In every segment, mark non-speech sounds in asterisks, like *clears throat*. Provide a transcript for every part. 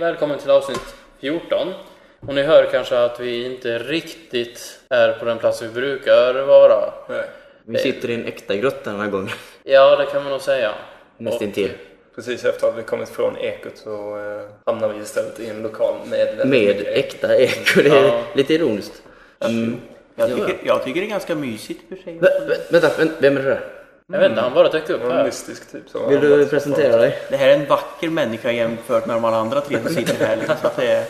Välkommen till avsnitt 14. Och ni hör kanske att vi inte riktigt är på den plats vi brukar vara. Nej, Vi sitter i en äkta grotta den här gången. Ja, det kan man nog säga. Nästintill. precis efter att vi kommit från ekot så eh, hamnar vi istället i en lokal med Med äkta eko. Det är Ja. lite ironiskt. Mm. Jag Ja. tycker, jag tycker det är ganska mysigt för sig. Vä- vä- vänta, vä- vem är det där? Jag vet inte, han bara dök upp En här. mystisk typ som Vill du presentera dig? Det här är en vacker människa jämfört med de alla andra tre som sitter här. Så att det är...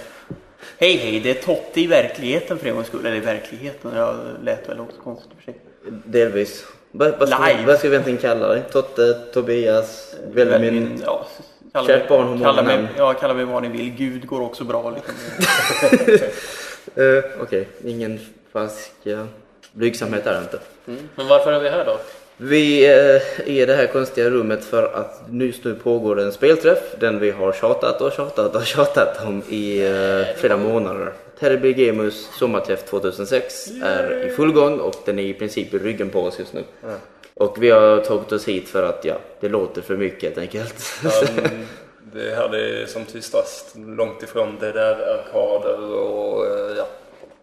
Hej hej, det är Totte i verkligheten för en gångs skull. Eller i verkligheten, jag lät väl också konstigt för sig. Delvis. Vad, vad, ska, vi, Live. vad ska vi egentligen kalla dig? Totte, Tobias, Velmin? ja, kalla Kärt barn har många kalla mig, namn. ja, kalla mig vad ni vill. Gud går också bra. Liksom. Uh, *laughs* Okej, ingen falsk uh, blygsamhet är det inte. Mm. Men varför är vi här då? Vi eh, är i det här konstiga rummet för att just nu pågår en spelträff. Den vi har tjatat och tjatat och tjatat om i eh, flera månader. Terrible Gamers sommarträff 2006 är i full gång och den är i princip i ryggen på oss just nu. Och vi har tagit oss hit för att ja, det låter för mycket helt enkelt. Men *laughs* det här är som tystast långt ifrån det där arkader och eh, ja.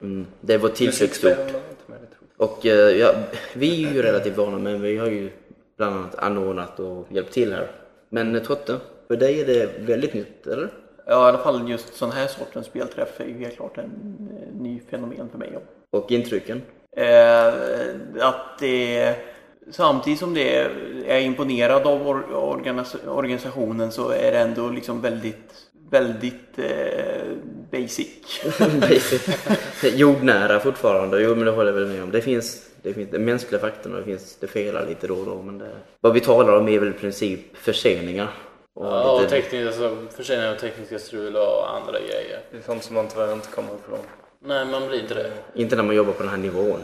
Mm, det är vår tillflyktsort. Musikspel, inte med det. Och eh, ja, vi är ju relativt vana men vi har ju bland annat anordnat och hjälpt till här. Men eh, Totte, för dig är det väldigt nytt, eller? Ja, i alla fall just sån här sortens spelträff är ju helt klart en eh, ny fenomen för mig. Och intrycken? Eh, att det samtidigt som det är, är imponerad av or, organis- organisationen så är det ändå liksom väldigt, väldigt eh, basic. *laughs* Basic. Jordnära fortfarande, jo men det håller jag väl med om. Det finns, det finns den mänskliga faktorn och det finns, det felar lite då och då men det, vad vi talar om är väl i princip förseningar. Och Ja, och lite, tekniska, alltså, förseningar och tekniska strul och andra grejer. Det är sånt som man tyvärr inte kommer ifrån. Nej, man blir inte det. inte när man jobbar på den här nivån.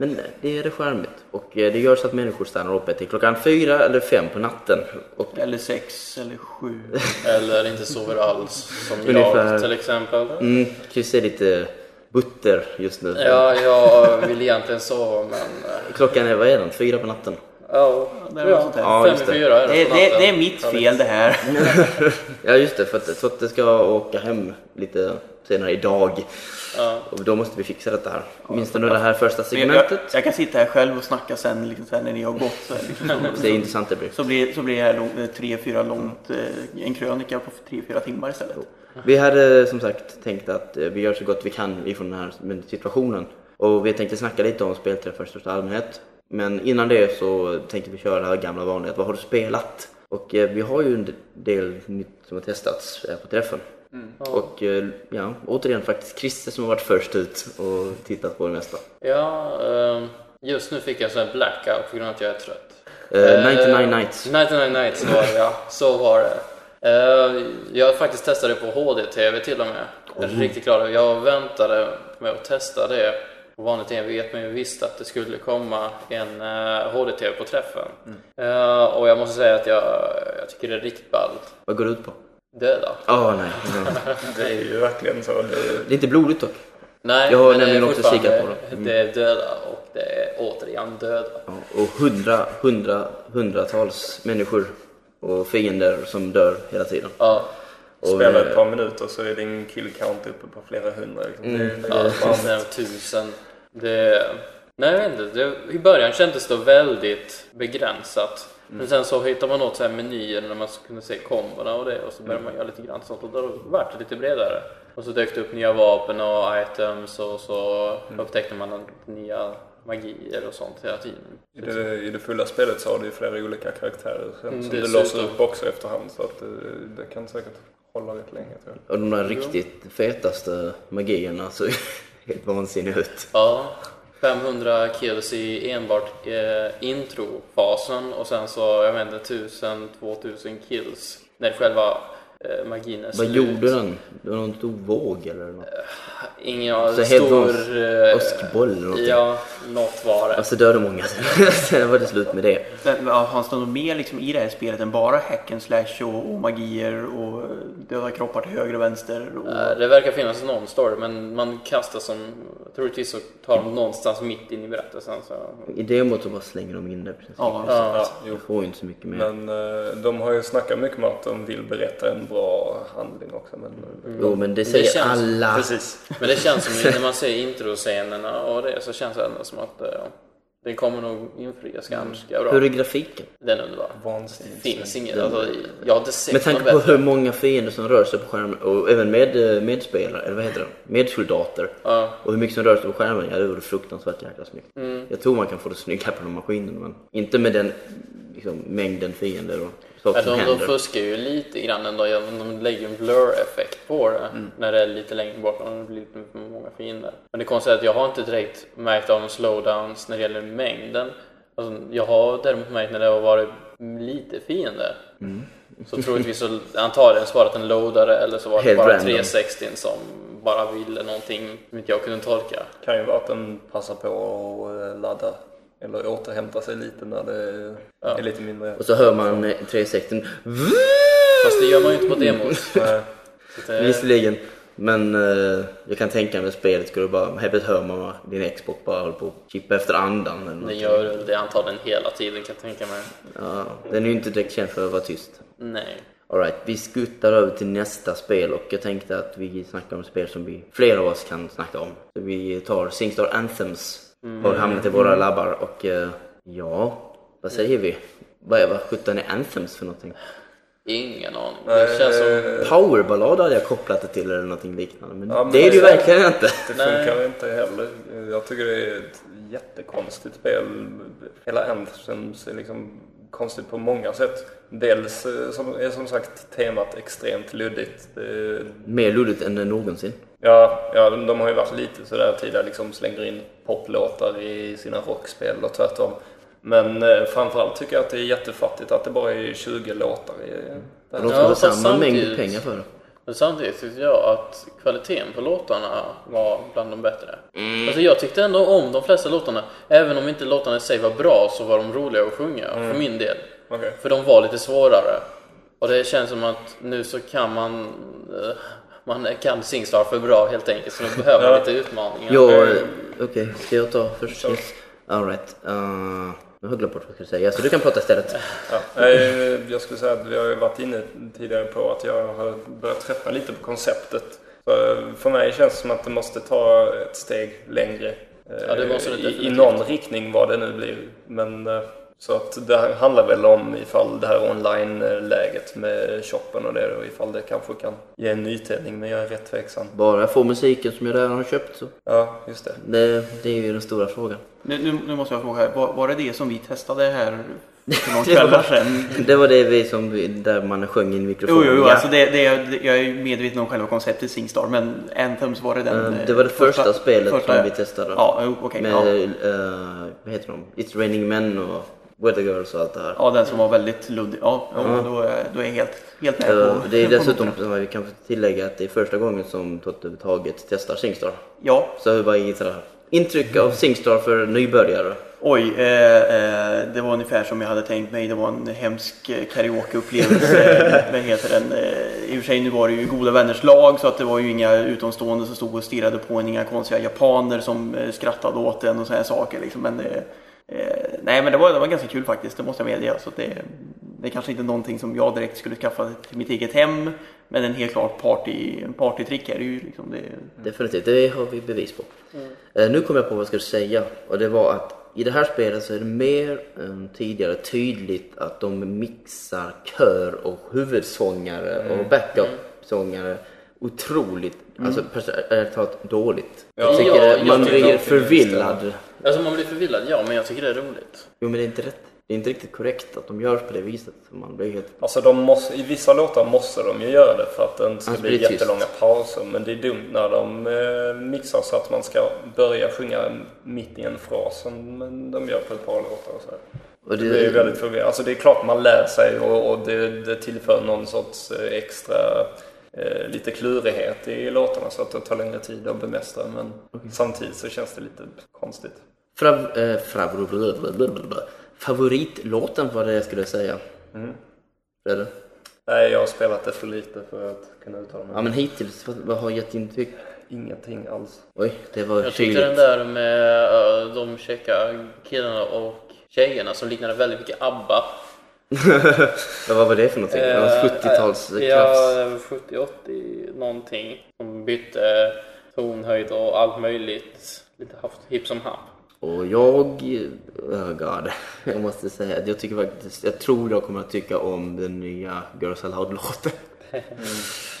Men det är det charmigt. Och eh, det gör så att människor stannar uppe till klockan fyra eller fem på natten. Och eller sex eller sju. *laughs* Eller inte sover alls, som Ungefär. jag till exempel. mm, Chris är lite butter just nu. Ja, jag vill egentligen sova men... eh, Klockan är, vad är den? Fyra på natten? Ja, det är något sånt här. Ja, just det. fyra är Det, det det, det mitt fel det här. *laughs* Ja just det, för att Totte ska åka hem lite senare idag. Ja. Och då måste vi fixa detta här. Åtminstone det här första Jag, jag, segmentet. jag kan sitta här själv och snacka sen, liksom, sen när ni har gått. Så, liksom, så, Det är intressant det blir. så, blir, så blir det här lång, eh, tre, fyra långt, eh, en krönika på tre, fyra timmar istället. Vi hade som sagt tänkt att eh, vi gör så gott vi kan ifrån den här situationen. Och vi tänkte snacka lite om spelträffar i största allmänhet. Men innan det så tänkte vi köra det här gamla vanliga. Vad har du spelat? Och eh, vi har ju en del nytt som har testats eh, på träffen. Och eh, ja, återigen faktiskt Christer som har varit först ut och tittat på det mesta. Ja, ehm, just nu fick jag här blackout på grund av att jag är trött. Eh, 99 Eh, Nights. 99 Nights var det ja, så var det. Eh, jag faktiskt testat det på HD-TV till och med. Jag är riktigt glad. Jag väntade med att testa det på vanlig TV vet men jag visste att det skulle komma en uh, HD-TV på träffen. Eh, och jag måste säga att jag, jag tycker det är riktigt ballt. Vad går det ut på? Döda. Åh nej. *laughs* Det är ju verkligen så. Det, är inte blodigt dock. Nej, Jag har men det är nämligen också kikat på det. Mm. Det är döda och det är återigen döda. Ja, och hundra, hundra, hundratals människor och fiender som dör hela tiden. Ja, Och, spelar eh, ett par minuter så är din kill count uppe på flera hundra. Liksom. Mm. Det, Ja, är fan- är tusen. Det... Nej, jag vet inte. Det... I början kändes det väldigt begränsat. Men sen så hittar man något så här menyer när man kunde se kombona och det och så började man göra lite grann sånt och då vart det lite bredare. Och så dök det upp nya vapen och items och så upptäckte man nya magier och sånt hela tiden. I det, I det fulla spelet så har du ju flera olika karaktärer sen, Mm, som du låser upp också efterhand så att det, det kan säkert hålla rätt länge tror jag. Och de där riktigt fetaste magierna så *laughs* helt vansinniga ut. Ja, 500 kills i enbart eh, introfasen och sen så, jag vet inte, 1000-2000 kills när själva eh, magin är Vad slut. gjorde den? Det var någon stor våg eller något? Ingen Så stor... helt eh, Åskboll eller någonting. Ja, något var det. Alltså dödade många sen. *laughs* sen var det slut med det. Fanns det något mer liksom i det här spelet än bara hack and slash och, och magier och döda kroppar till höger och vänster? Och... Eh, Det verkar finnas någon story men man kastar som, troligtvis så tar de någonstans mitt in i berättelsen. Så. I demot så bara slänger de in det precis. Ja, Ja. Ja, jo. Jag får ju inte så mycket mer. Men eh, de har ju snackat mycket om att de vill berätta en bra handling också. Men, Jo men det säger känns- alla. Precis. Men det känns som ju när man ser introscenerna och det så känns det ändå som att eh, det kommer nog infrias ganska bra. Hur är grafiken? Den är underbar. Vansinnigt. Det finns inget, alltså, jag har inte sett Med tanke på bättre. hur många fiender som rör sig på skärmen och även med eh, medspelare, eller vad heter det? Medsoldater. Ja. Och hur mycket som rör sig på skärmen, ja det vore fruktansvärt jäkla snyggt. Mm. Jag tror man kan få det snyggare på de maskinerna men inte med den liksom, mängden fiender och saker Ja, som de, de händer. fuskar ju lite grann ändå. De lägger en blur-effekt på det Mm. när det är lite längre bort och det blir lite för många fiender. Men det konstiga är att jag har inte direkt märkt av någon slowdowns när det gäller mängden. Alltså, jag har däremot märkt när det har varit lite fiender. Mm. Så troligtvis så antagligen så var det att den loadade eller så var det Helt bara random. 360 som bara ville någonting som inte jag kunde tolka. kan ju vara att den passar på att ladda eller återhämta sig lite när det Ja. är lite mindre. Och så hör man eh, 360 Fast det gör man ju inte på. *laughs* Så det- Visserligen. Men eh, jag kan tänka mig spelet skulle bara, helt hör man din Xbox bara håller på att chippa efter andan eller Den gör det antagligen hela tiden kan jag tänka mig. Ja, den är ju inte direkt känd för att vara tyst. Nej. Alright, vi skuttar över till nästa spel och jag tänkte att vi snackar om spel som vi, flera av oss kan snacka om. Så vi tar Singstar Anthems, har hamnat i våra labbar och eh, ja, vad säger vi? Vad är vad sjutton är Anthems för någonting? Ingen aning. Det känns som... Powerballad hade jag kopplat det till eller någonting liknande men, Ja, men det är det ju verkligen inte. Det Nej. funkar inte heller. Jag tycker det är ett jättekonstigt spel. Hela Anthems är liksom konstigt på många sätt. Dels eh, som, är som sagt temat extremt luddigt. Mer luddigt än någonsin. Ja, ja, de, de har ju varit lite sådär tidigare, liksom slänger in poplåtar i sina rockspel och tvärtom. Men eh, framförallt tycker jag att det är jättefattigt att det bara är 20 låtar i Och här. de ska Ja, ha samma mängd pengar för det. Men samtidigt tyckte jag att kvaliteten på låtarna var bland de bättre. Mm. Alltså jag tyckte ändå om de flesta låtarna. Även om inte låtarna i sig var bra så var de roliga att sjunga Mm. för min del. Okej. För de var lite svårare. Och det känns som att nu så kan man... eh, Man kan Singstar för bra helt enkelt så nu behöver man Ja. lite utmaningar. Ja, Eh, eh, okej. Ska jag ta först? Yes. Alright. Uh, jag har glömt bort vad jag skulle säga, så du kan prata istället. *laughs* Ja, eh, jag skulle säga att vi har varit inne tidigare på att jag har börjat tröttna lite på konceptet. Eh, för mig känns det som att det måste ta ett steg längre. eh, Ja, det måste det i, I någon riktning vad det nu blir. Men eh, så att det handlar väl om ifall det här online-läget med shoppen och det och ifall det kanske kan ge en nytändning. Men jag är rätt tveksam. Bara jag får musiken som jag redan har köpt så. Ja, just det. Det, det är ju den stora frågan. Nu, nu, nu måste jag fråga här, var, var det det som vi testade här för någon *laughs* kvällar sedan? Det var det vi som, där man sjöng in mikrofon. Jo, jo, Ja. alltså det, det, jag är medveten om själva konceptet Singstar, men Anthems var det den... Eh, eh, Det var det första, spelet som vi testade. Ja, okej. Med, ja. eh, vad heter de? It's Raining Men och Weather Girls och allt det här. ja, den som var väldigt luddig. Ja, jo, då, är- då är jag helt, helt med Eh, på... det är dessutom, som vi kan tillägga, att det är första gången som Totte överhuvudtaget testar Singstar. Ja, Så vi bara gissar intryck av Singstar för nybörjare. oj. Eh, eh, det var ungefär som jag hade tänkt mig. Det var en hemsk eh, karaokeupplevelse. *laughs* Vad heter den? Eh, I och för sig, nu var det ju goda vänners lag så att det var ju inga utomstående som stod och stirrade på en. Inga konstiga japaner som eh, skrattade åt en och sådana saker. Liksom. Men, eh, nej, men det var, det var ganska kul faktiskt. Det måste jag medge. Så det, det är kanske inte någonting som jag direkt skulle skaffa till mitt eget hem. Men en helt klart party, en partytrick är det ju. Liksom det, Definitivt, det har vi bevis på. Eh, nu kom jag på vad jag skulle säga och det var att i det här spelet så är det mer än tidigare tydligt att de mixar kör och huvudsångare och backup-sångare otroligt, alltså pers- ärligt talat dåligt. jag tycker Ja, man blir förvillad. Alltså man blir förvillad, ja, men jag tycker det är roligt. Jo men det är inte rätt. Det är inte riktigt korrekt att de gör på det viset. Man blir helt... Alltså de måste, i vissa låtar måste de ju göra det för att det inte ska Annars bli det tyst. jättelånga pauser. Men det är dumt när de eh, mixar så att man ska börja sjunga mitt i en fras som de gör på ett par låtar och så. Och Det blir ju väldigt förvirrande. Alltså det är klart man lär sig och, och det, det tillför någon sorts eh, extra eh, lite klurighet i låtarna så att det tar längre tid att bemästra. Men samtidigt så känns det lite konstigt. Frav, eh, favor- favoritlåten var det jag skulle säga. Mm. Fredde? Nej, jag har spelat det för lite för att kunna uttala mig. Ja men hittills, vad, vad har gett intryck? Ingenting alls. Oj, det var Jag tyckte den där med uh, de käcka killarna och tjejerna som liknade väldigt mycket ABBA. *laughs* Ja, vad var det för någonting? Det var Eh, 70-tals eh. Ja, 70-80 någonting. Som bytte tonhöjd och allt möjligt. Lite haft hipp som happ. Och jag, oh god, jag måste säga att jag tycker faktiskt, jag tror jag kommer att tycka om den nya Girls Aloud-låten.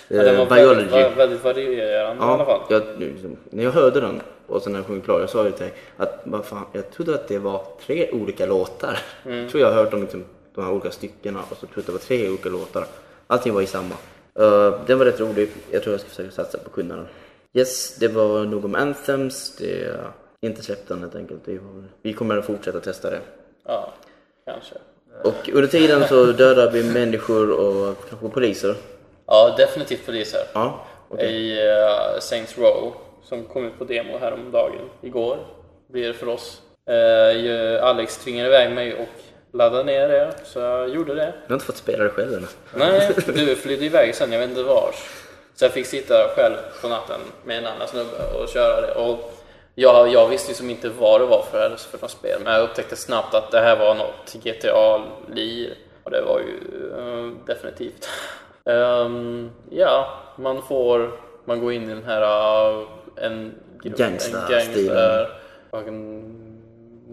Ja, den var Eh, Biology. väldigt, väldigt varierande i alla fall. jag, liksom, när jag hörde den och sen när jag sjöng klar, jag sa ju till dig att vad fan, jag trodde att det var tre olika låtar. Mm. Jag tror jag har hört om liksom, de här olika styckena och så trodde jag att det var tre olika låtar. Allting var i samma. Uh, den var rätt rolig. Jag tror jag ska försöka satsa på kunna den. Yes, det var nog om Anthems. Det inte släppt den helt enkelt. Var- Vi kommer att fortsätta testa det. Ja, kanske. Och under tiden så dödar vi människor och kanske poliser. Ja, definitivt poliser. Ja, okej. I uh, Saints Row som kom ut på demo häromdagen, igår blir det för oss. Ju- Alex tvingade iväg mig och laddade ner det, så jag gjorde det. Jag har inte fått spela det själv ännu. Nej, du flydde iväg sen, jag vet inte vars. Så jag fick sitta själv på natten med en annan snubbe och köra det. Och jag, jag visste ju som inte vad det var för, för något spel, men jag upptäckte snabbt att det här var något GTA-lir. Och det var ju eh, definitivt. *laughs* Ehm, ja, man får, man går in i den här, uh, en grupp, en gangster, en,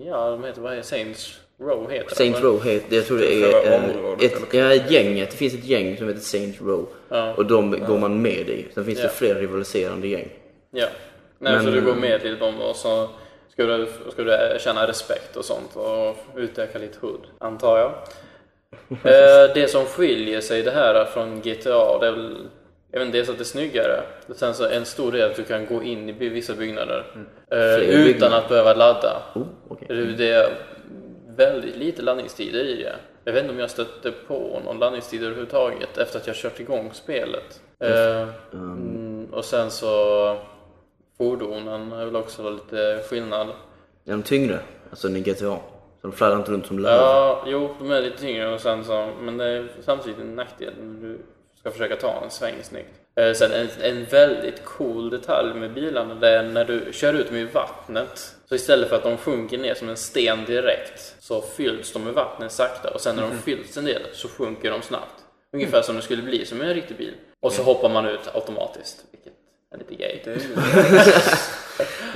ja, de heter, vad heter Saints Row heter Saints? Row heter, jag tror det är området, ett, ja, gänget, det finns ett gäng som heter Saints Row. Ja. Och de går man med i. Sen finns Ja. det fler rivaliserande gäng. Ja. Nej, Men- så du går med till dem och så ska du, ska du känna respekt och sånt och utöka ditt hood, antar jag. *laughs* Eh, det som skiljer sig det här från GTA, det är väl inte, dels att det är snyggare. Sen så en stor del att du kan gå in i vissa byggnader eh, Fler utan byggnader. att behöva ladda. Oh, okej. Det- är väldigt lite laddningstider i det. Jag vet inte om jag stötte på någon laddningstid överhuvudtaget efter att jag kört igång spelet. Eh, mm, och sen så fordonen är väl också lite skillnad. Är de tyngre? Alltså i GTA? Så de fladdrar inte runt som löv? Ja, jo, de är lite tyngre och sen så, men det är samtidigt en nackdel när du ska försöka ta en sväng snyggt. Eh, sen en, en väldigt cool detalj med bilarna det är när du kör ut dem i vattnet så istället för att de sjunker ner som en sten direkt så fylls de med vattnet sakta och sen när de fylls en del så sjunker de snabbt. Ungefär som det skulle bli som en riktig bil. Och så hoppar man ut automatiskt, är lite gay. Det är.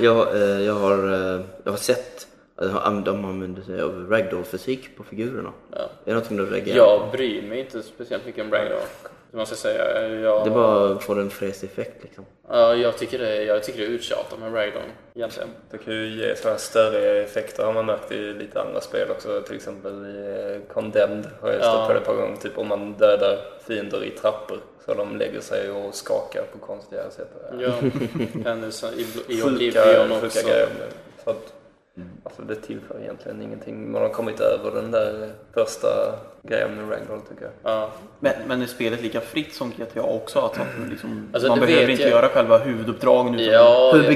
*laughs* Jag, eh, jag, har, eh, jag har sett att de använder sig av ragdoll-fysik på figurerna. Ja. Är det någonting du reagerar Jag på? bryr mig inte speciellt mycket om Ragdoll. Det måste jag säga. Jag, Det bara får en fräsig effekt liksom. Ja, jag tycker det, jag tycker det är uttjatat med Ragdoll egentligen. Det kan ju ge sådana större effekter har man märkt i lite andra spel också. Till exempel i eh, Condemned har jag stött Ja. på det ett par gånger. Typ om man dödar fiender i trappor så de lägger sig och skakar på konstiga sätt. Ja, händelser i, i Sjuka, Oblivion sjuka också. grejer. Så att, alltså det tillför egentligen ingenting. Man har kommit över den där första grejen med Ragdoll tycker jag. Ja. Men, men är spelet lika fritt som GTA också? Att man, liksom, Alltså, man behöver inte jag. göra själva huvuduppdragen utan Ja, Hur det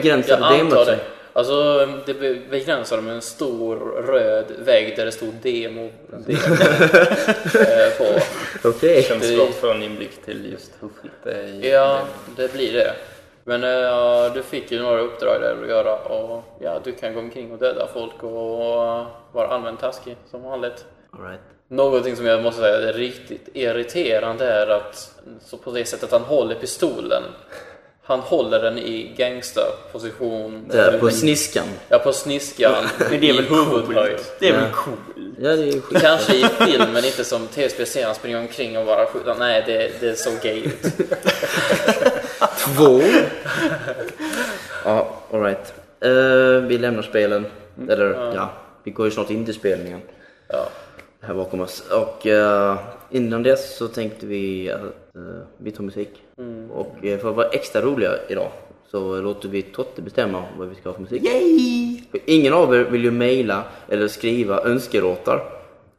demot det. sig? Alltså, det be- begränsar med en stor röd vägg där det stod demo, demo eh, på. Okej. Känns Det- svårt för en inblick till just hur fritt det är Ja, det. blir det. Men eh, du fick ju några uppdrag där att göra och ja, du kan gå omkring och döda folk och vara allmänt taskig som vanligt. All right. Någonting som jag måste säga är riktigt irriterande är att så på det sättet att han håller pistolen han håller den i gangsterposition. Där på sniskan. Ja, på sniskan. Men *laughs* det är väl huvudhöjd. coolt? Det är väl Ja. coolt? Ja, det är skit. Kanske i filmen, inte som tv-spel ser han springer omkring och bara skjuter. Nej, det, det såg gay ut. *laughs* Två. ja, alright. Uh, vi lämnar spelen. Eller ja. vi går ju snart in till spelningen. Ja. Här bakom oss. Och eh, innan dess så tänkte vi att eh, vi tar musik. Och eh, för att vara extra roliga idag så låter vi Totte bestämma vad vi ska ha för musik. Yay! För Ingen av er vill ju mejla eller skriva önskelåtar.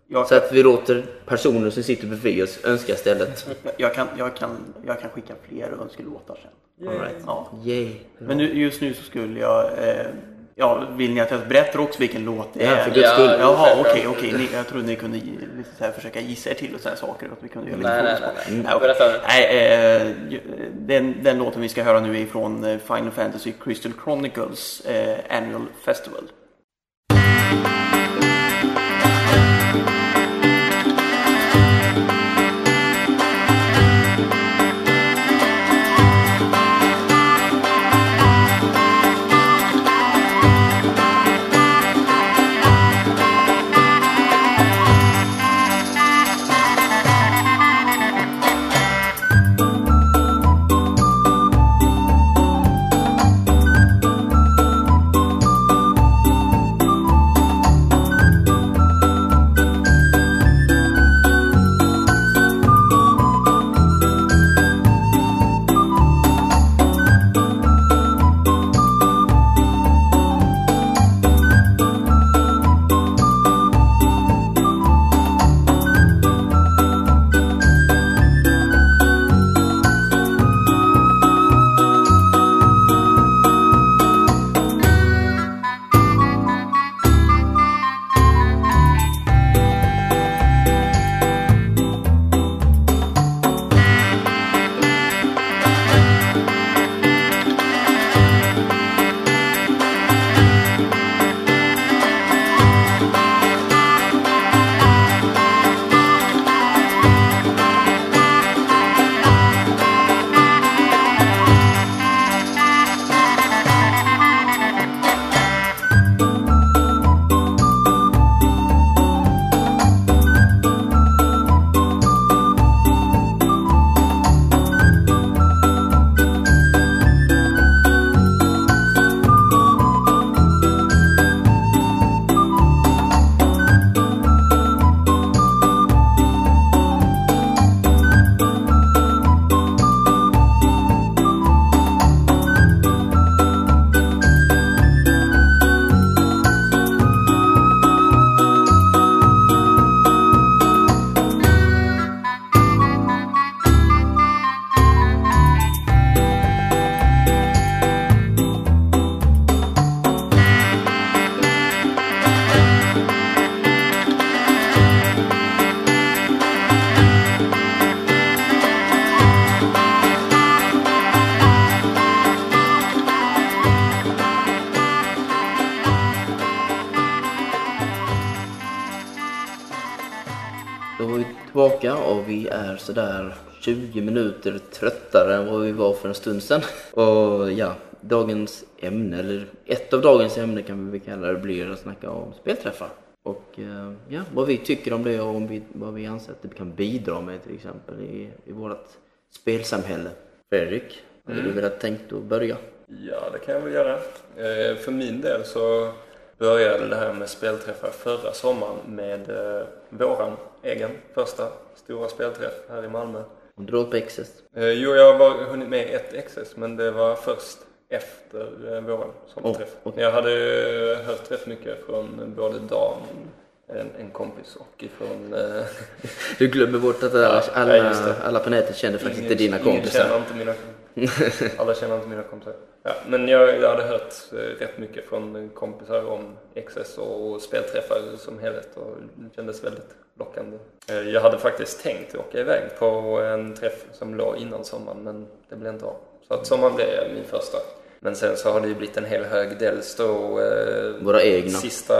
Jag, Så att vi låter personer som sitter bredvid oss önska istället. jag, *laughs* jag, kan, jag, kan, jag kan skicka fler önskelåtar sen. All right. Ja. Yay. Men nu, just nu så skulle jag eh, Ja, vill ni att jag berättar också vilken låt det Ja, är? för guds Ja, skull. Jaha, självklart. okej, okej. Ni- Jag trodde ni kunde lite så här, försöka gissa er till och sådana saker. Att vi kunde göra lite Nej, nej, nej. nej. Berätta. Nej, eh, den, den låten vi ska höra nu är från eh, Final Fantasy Crystal Chronicles eh, Annual Festival. Tillbaka och vi är sådär 20 minuter tröttare än vad vi var för en stund sedan. *laughs* Och ja, dagens ämne, eller ett av dagens ämnen kan vi väl kalla det, blir att snacka om spelträffar. Och eh, ja, vad vi tycker om det och om vi, vad vi anser att det kan bidra med till exempel i, i vårt spelsamhälle. Fredrik, hade du velat tänkt att börja? Ja, det kan jag väl göra. Eh, För min del så började det här med spelträffar förra sommaren med eh, våran egen första stora spelträff här i Malmö. Om du på Access? Eh, Jo, jag har hunnit med ett XS, men det var först efter eh, våran sommarträff. Oh, okej. Jag hade eh, hört rätt mycket från både Dan, en, en kompis, och ifrån... Eh, Du glömmer bort att alla, *laughs* alla, alla på nätet känner faktiskt ingen- inte dina ingen kompisar. Känner inte mina, *laughs* alla känner inte mina kompisar. Ja, men jag, jag hade hört eh, rätt mycket från kompisar om XS och spelträffar som helhet och det kändes väldigt lockande. Eh, Jag hade faktiskt tänkt åka iväg på en träff som låg innan sommaren men det blev inte av. Så att sommaren blev min första. Men sen så har det ju blivit en hel hög. Dels då eh, Våra egna. sista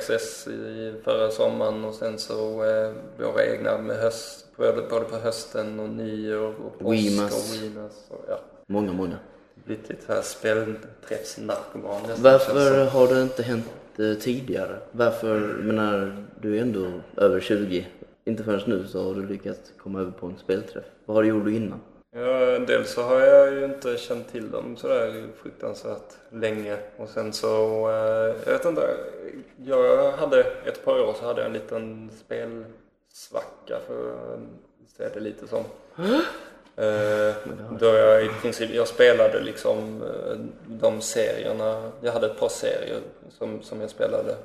XS i förra sommaren och sen så eh, våra egna med höst, både, både på hösten och nyår och påsk Wimas. och Wimas. Och, ja, Många, många. blivit lite här spelträffsnarkoman Varför har det inte hänt eh, tidigare? Varför, menar, du är ändå över 20. Inte förrän nu så har du lyckats komma över på en spelträff. Vad har du gjort innan? Ja, dels så har jag ju inte känt till dem sådär fruktansvärt länge. Och sen så, eh, jag vet inte, jag hade ett par år så hade jag en liten spelsvacka för att säga det lite som. Eh, då jag i princip, jag spelade liksom eh, de serierna, jag hade ett par serier som, som jag spelade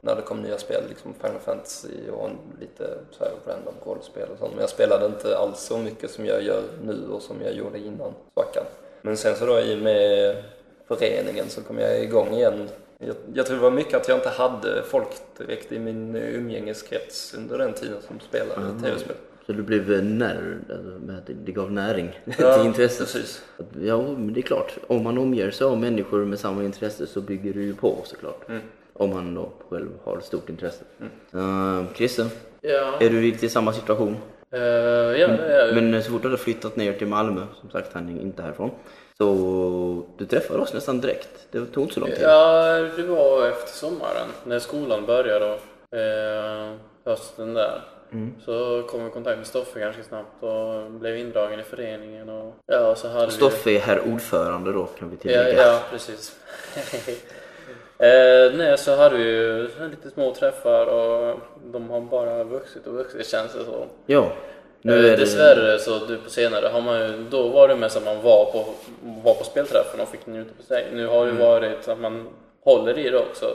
när det kom nya spel, liksom Final Fantasy och lite så här random rollspel och sånt. Men jag spelade inte alls så mycket som jag gör nu och som jag gjorde innan svackan. Men sen så då i och med föreningen så kom jag igång igen Jag, jag tror det var mycket att jag inte hade folk direkt i min eh, umgängeskrets under den tiden som spelade tv-spel. Så du blev eh, när, alltså, det- gav näring *laughs* Ja, till intresset? precis. Ja, men det är klart. Om man omger sig av människor med samma intresse så bygger du ju på såklart. Om man då själv har stort intresse. Uh, Christer, Ja, är du i samma situation? Eh, ja är Men så fort du hade flyttat ner till Malmö, som sagt han är inte härifrån, så du träffade oss nästan direkt. Det tog inte så lång tid. Ja, det var efter sommaren när skolan började då. Eh, hösten där. Så kom vi i kontakt med Stoffe ganska snabbt och blev indragen i föreningen och ja, så hade. Stoffe är herr ordförande då kan vi Ja, tillägga. ja precis. *laughs* eh, nej, så hade vi ju lite små träffar och de har bara vuxit och vuxit känns det så. Ja, nu Eh, är det... Dessvärre så du på senare har man ju, då var det mest att man var på, var på spelträffen och fick njuta på sig. Nu har det varit att man håller i det också.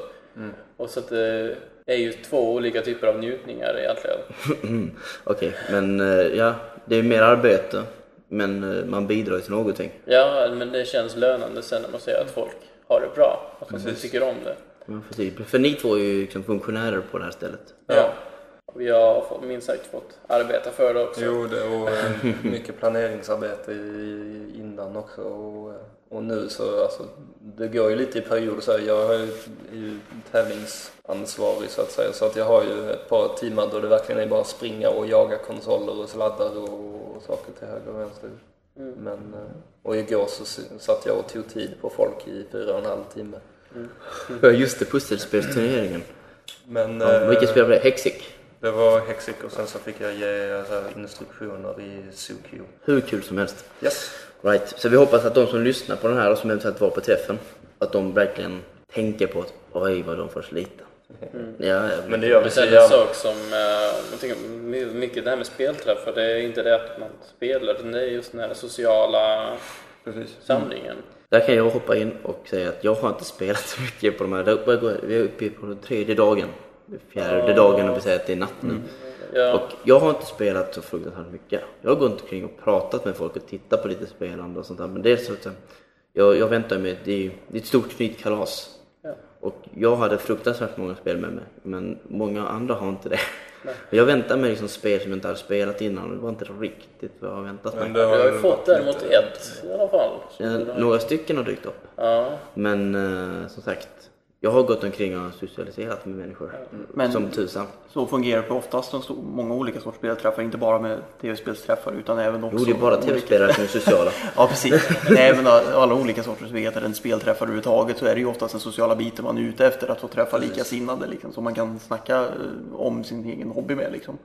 Och så att det är ju två olika typer av njutningar egentligen. Mm, Okej, men eh, ja, det är mer arbete. Men eh, man bidrar till någonting. Ja, men det känns lönande sen när man ser att folk har det bra. Att man tycker om det. Får se. För ni två är ju liksom funktionärer på det här stället. Ja. Och vi har fått- minst sagt fått arbeta för det också. Jo, det och eh, *laughs* mycket planeringsarbete i- innan också. Och, eh, och nu så, alltså, det går ju lite i perioder så här. Jag är ju tävlingsansvarig så att säga. Så att jag har ju ett par timmar då det verkligen är bara springa och jaga konsoler och sladdar och, och saker till höger och vänster. Men, eh, och igår så satt jag och tog tid på folk i fyra och en halv timme. Ja, just det, pusselspelsturneringen. Men Ja, eh, vilket spel var det? Hexic? det var Hexic och sen så fick jag ge så här, instruktioner i SoQ. Hur kul som helst. Yes. Right. Så vi hoppas att de som lyssnar på den här och som eventuellt var på träffen, att de verkligen tänker på att oj vad de får slita. Ja, ja, Men det gör vi sen en sak som, eh, jag tänker mycket det här med spelträffar, det är inte det att man spelar, utan det är just den här sociala Precis. samlingen. Där kan jag hoppa in och säga att jag har inte spelat så mycket på de här. Vi är uppe på den tredje dagen. Fjärde dagen och vi säger att det är natt nu. Ja, Och jag har inte spelat så fruktansvärt mycket. Jag har gått omkring och pratat med folk och tittat på lite spelande och sånt där. Men det är så att jag, jag väntar mig, det är, det är ett stort knytkalas. Och jag hade fruktansvärt många spel med mig, men många andra har inte det. Men *laughs* jag väntar mig liksom spel som jag inte hade spelat innan och det var inte riktigt vad jag har väntat mig. Men jag har ju fått däremot ett i alla fall. Ja, några stycken har dykt upp. Ja, Men eh, som sagt, jag har gått omkring och socialiserat med människor. Men- Som tusan. Så fungerar det oftast de stor, många olika sorters spelträffar, inte bara med tv-spelsträffar utan även också... Jo, det är bara tv-spelare som är sociala. *laughs* Ja, precis. Nej, men alla olika sorters vet en spelträffar överhuvudtaget så är det ju oftast den sociala biten man är ute efter, att få träffa likasinnade liksom, som man kan snacka eh, om sin egen hobby med liksom.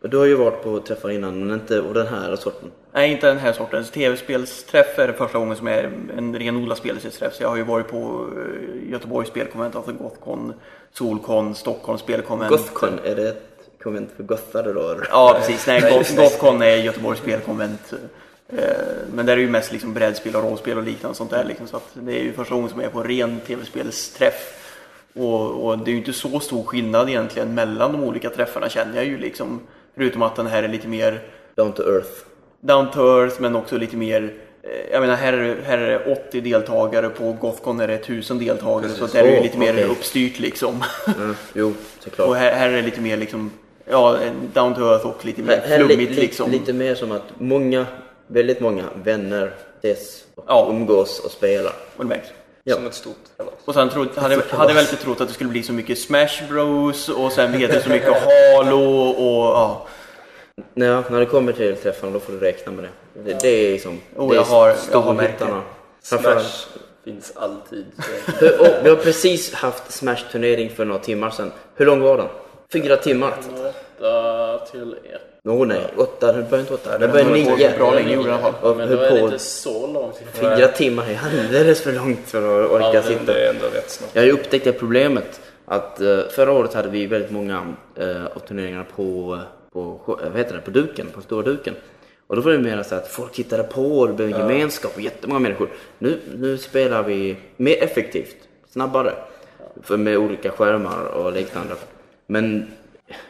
Och du har ju varit på träffar innan, men inte av den här sorten. Nej, inte den här sortens. Tv-spelsträff är det första gången som är en renodlad spelträff. Så jag har ju varit på eh, Göteborgs spelkonvent, alltså Gothcon, Solcon, Stockholms spelkonvent. Gothcon, är det ett konvent för gothare då? Ja, precis. Nej, Goth- Gothcon är Göteborgs spelkonvent. Eh, Men där är ju mest liksom brädspel och rollspel och liknande sånt där. Liksom. Så att det är ju första gången som jag är på ren tv-spelsträff. Och, och det är ju inte så stor skillnad egentligen mellan de olika träffarna känner jag ju liksom. Förutom att den här är lite mer Down to earth. down to earth men också lite mer jag menar här är, här är det 80 deltagare, på Gothcon är det 1000 deltagare så att det är ju Åh, lite mer okej. uppstyrt liksom. Mm, jo, såklart. Och här, här är det lite mer liksom, ja, down to earth och lite mer Här, här är flummigt lite, liksom. lite mer som att många, väldigt många vänner ses och Ja. umgås och spelar. Och det märks. Ja. Som ett stort kalas. Och sen trodde, hade, hade jag väl inte trott att det skulle bli så mycket Smash Bros och sen vet jag så mycket *laughs* Halo och ja. Ja, när det kommer till träffarna då får du räkna med det. Det, det är liksom... Oh, det jag har- storhittarna. Smash finns alltid. Och vi har precis haft Smash-turnering för några timmar sedan. Hur lång var den? Fyra timmar? åtta till ett. Åh nej, åtta, det började inte åtta. Det började på nio. bra länge gjorde i alla fall. Men det på inte så långt. fyra timmar är alldeles för långt för att orka Ja, sitta. Det är ändå rätt snabbt. Jag har ju upptäckt det problemet att eh, förra året hade vi väldigt många uh, av turneringarna på, på, eh, vad heter det, på duken, på stora duken. Och då var det mer så att folk tittade på och det blev en gemenskap och jättemånga människor. Nu, nu spelar vi mer effektivt, snabbare. För med olika skärmar och liknande. Men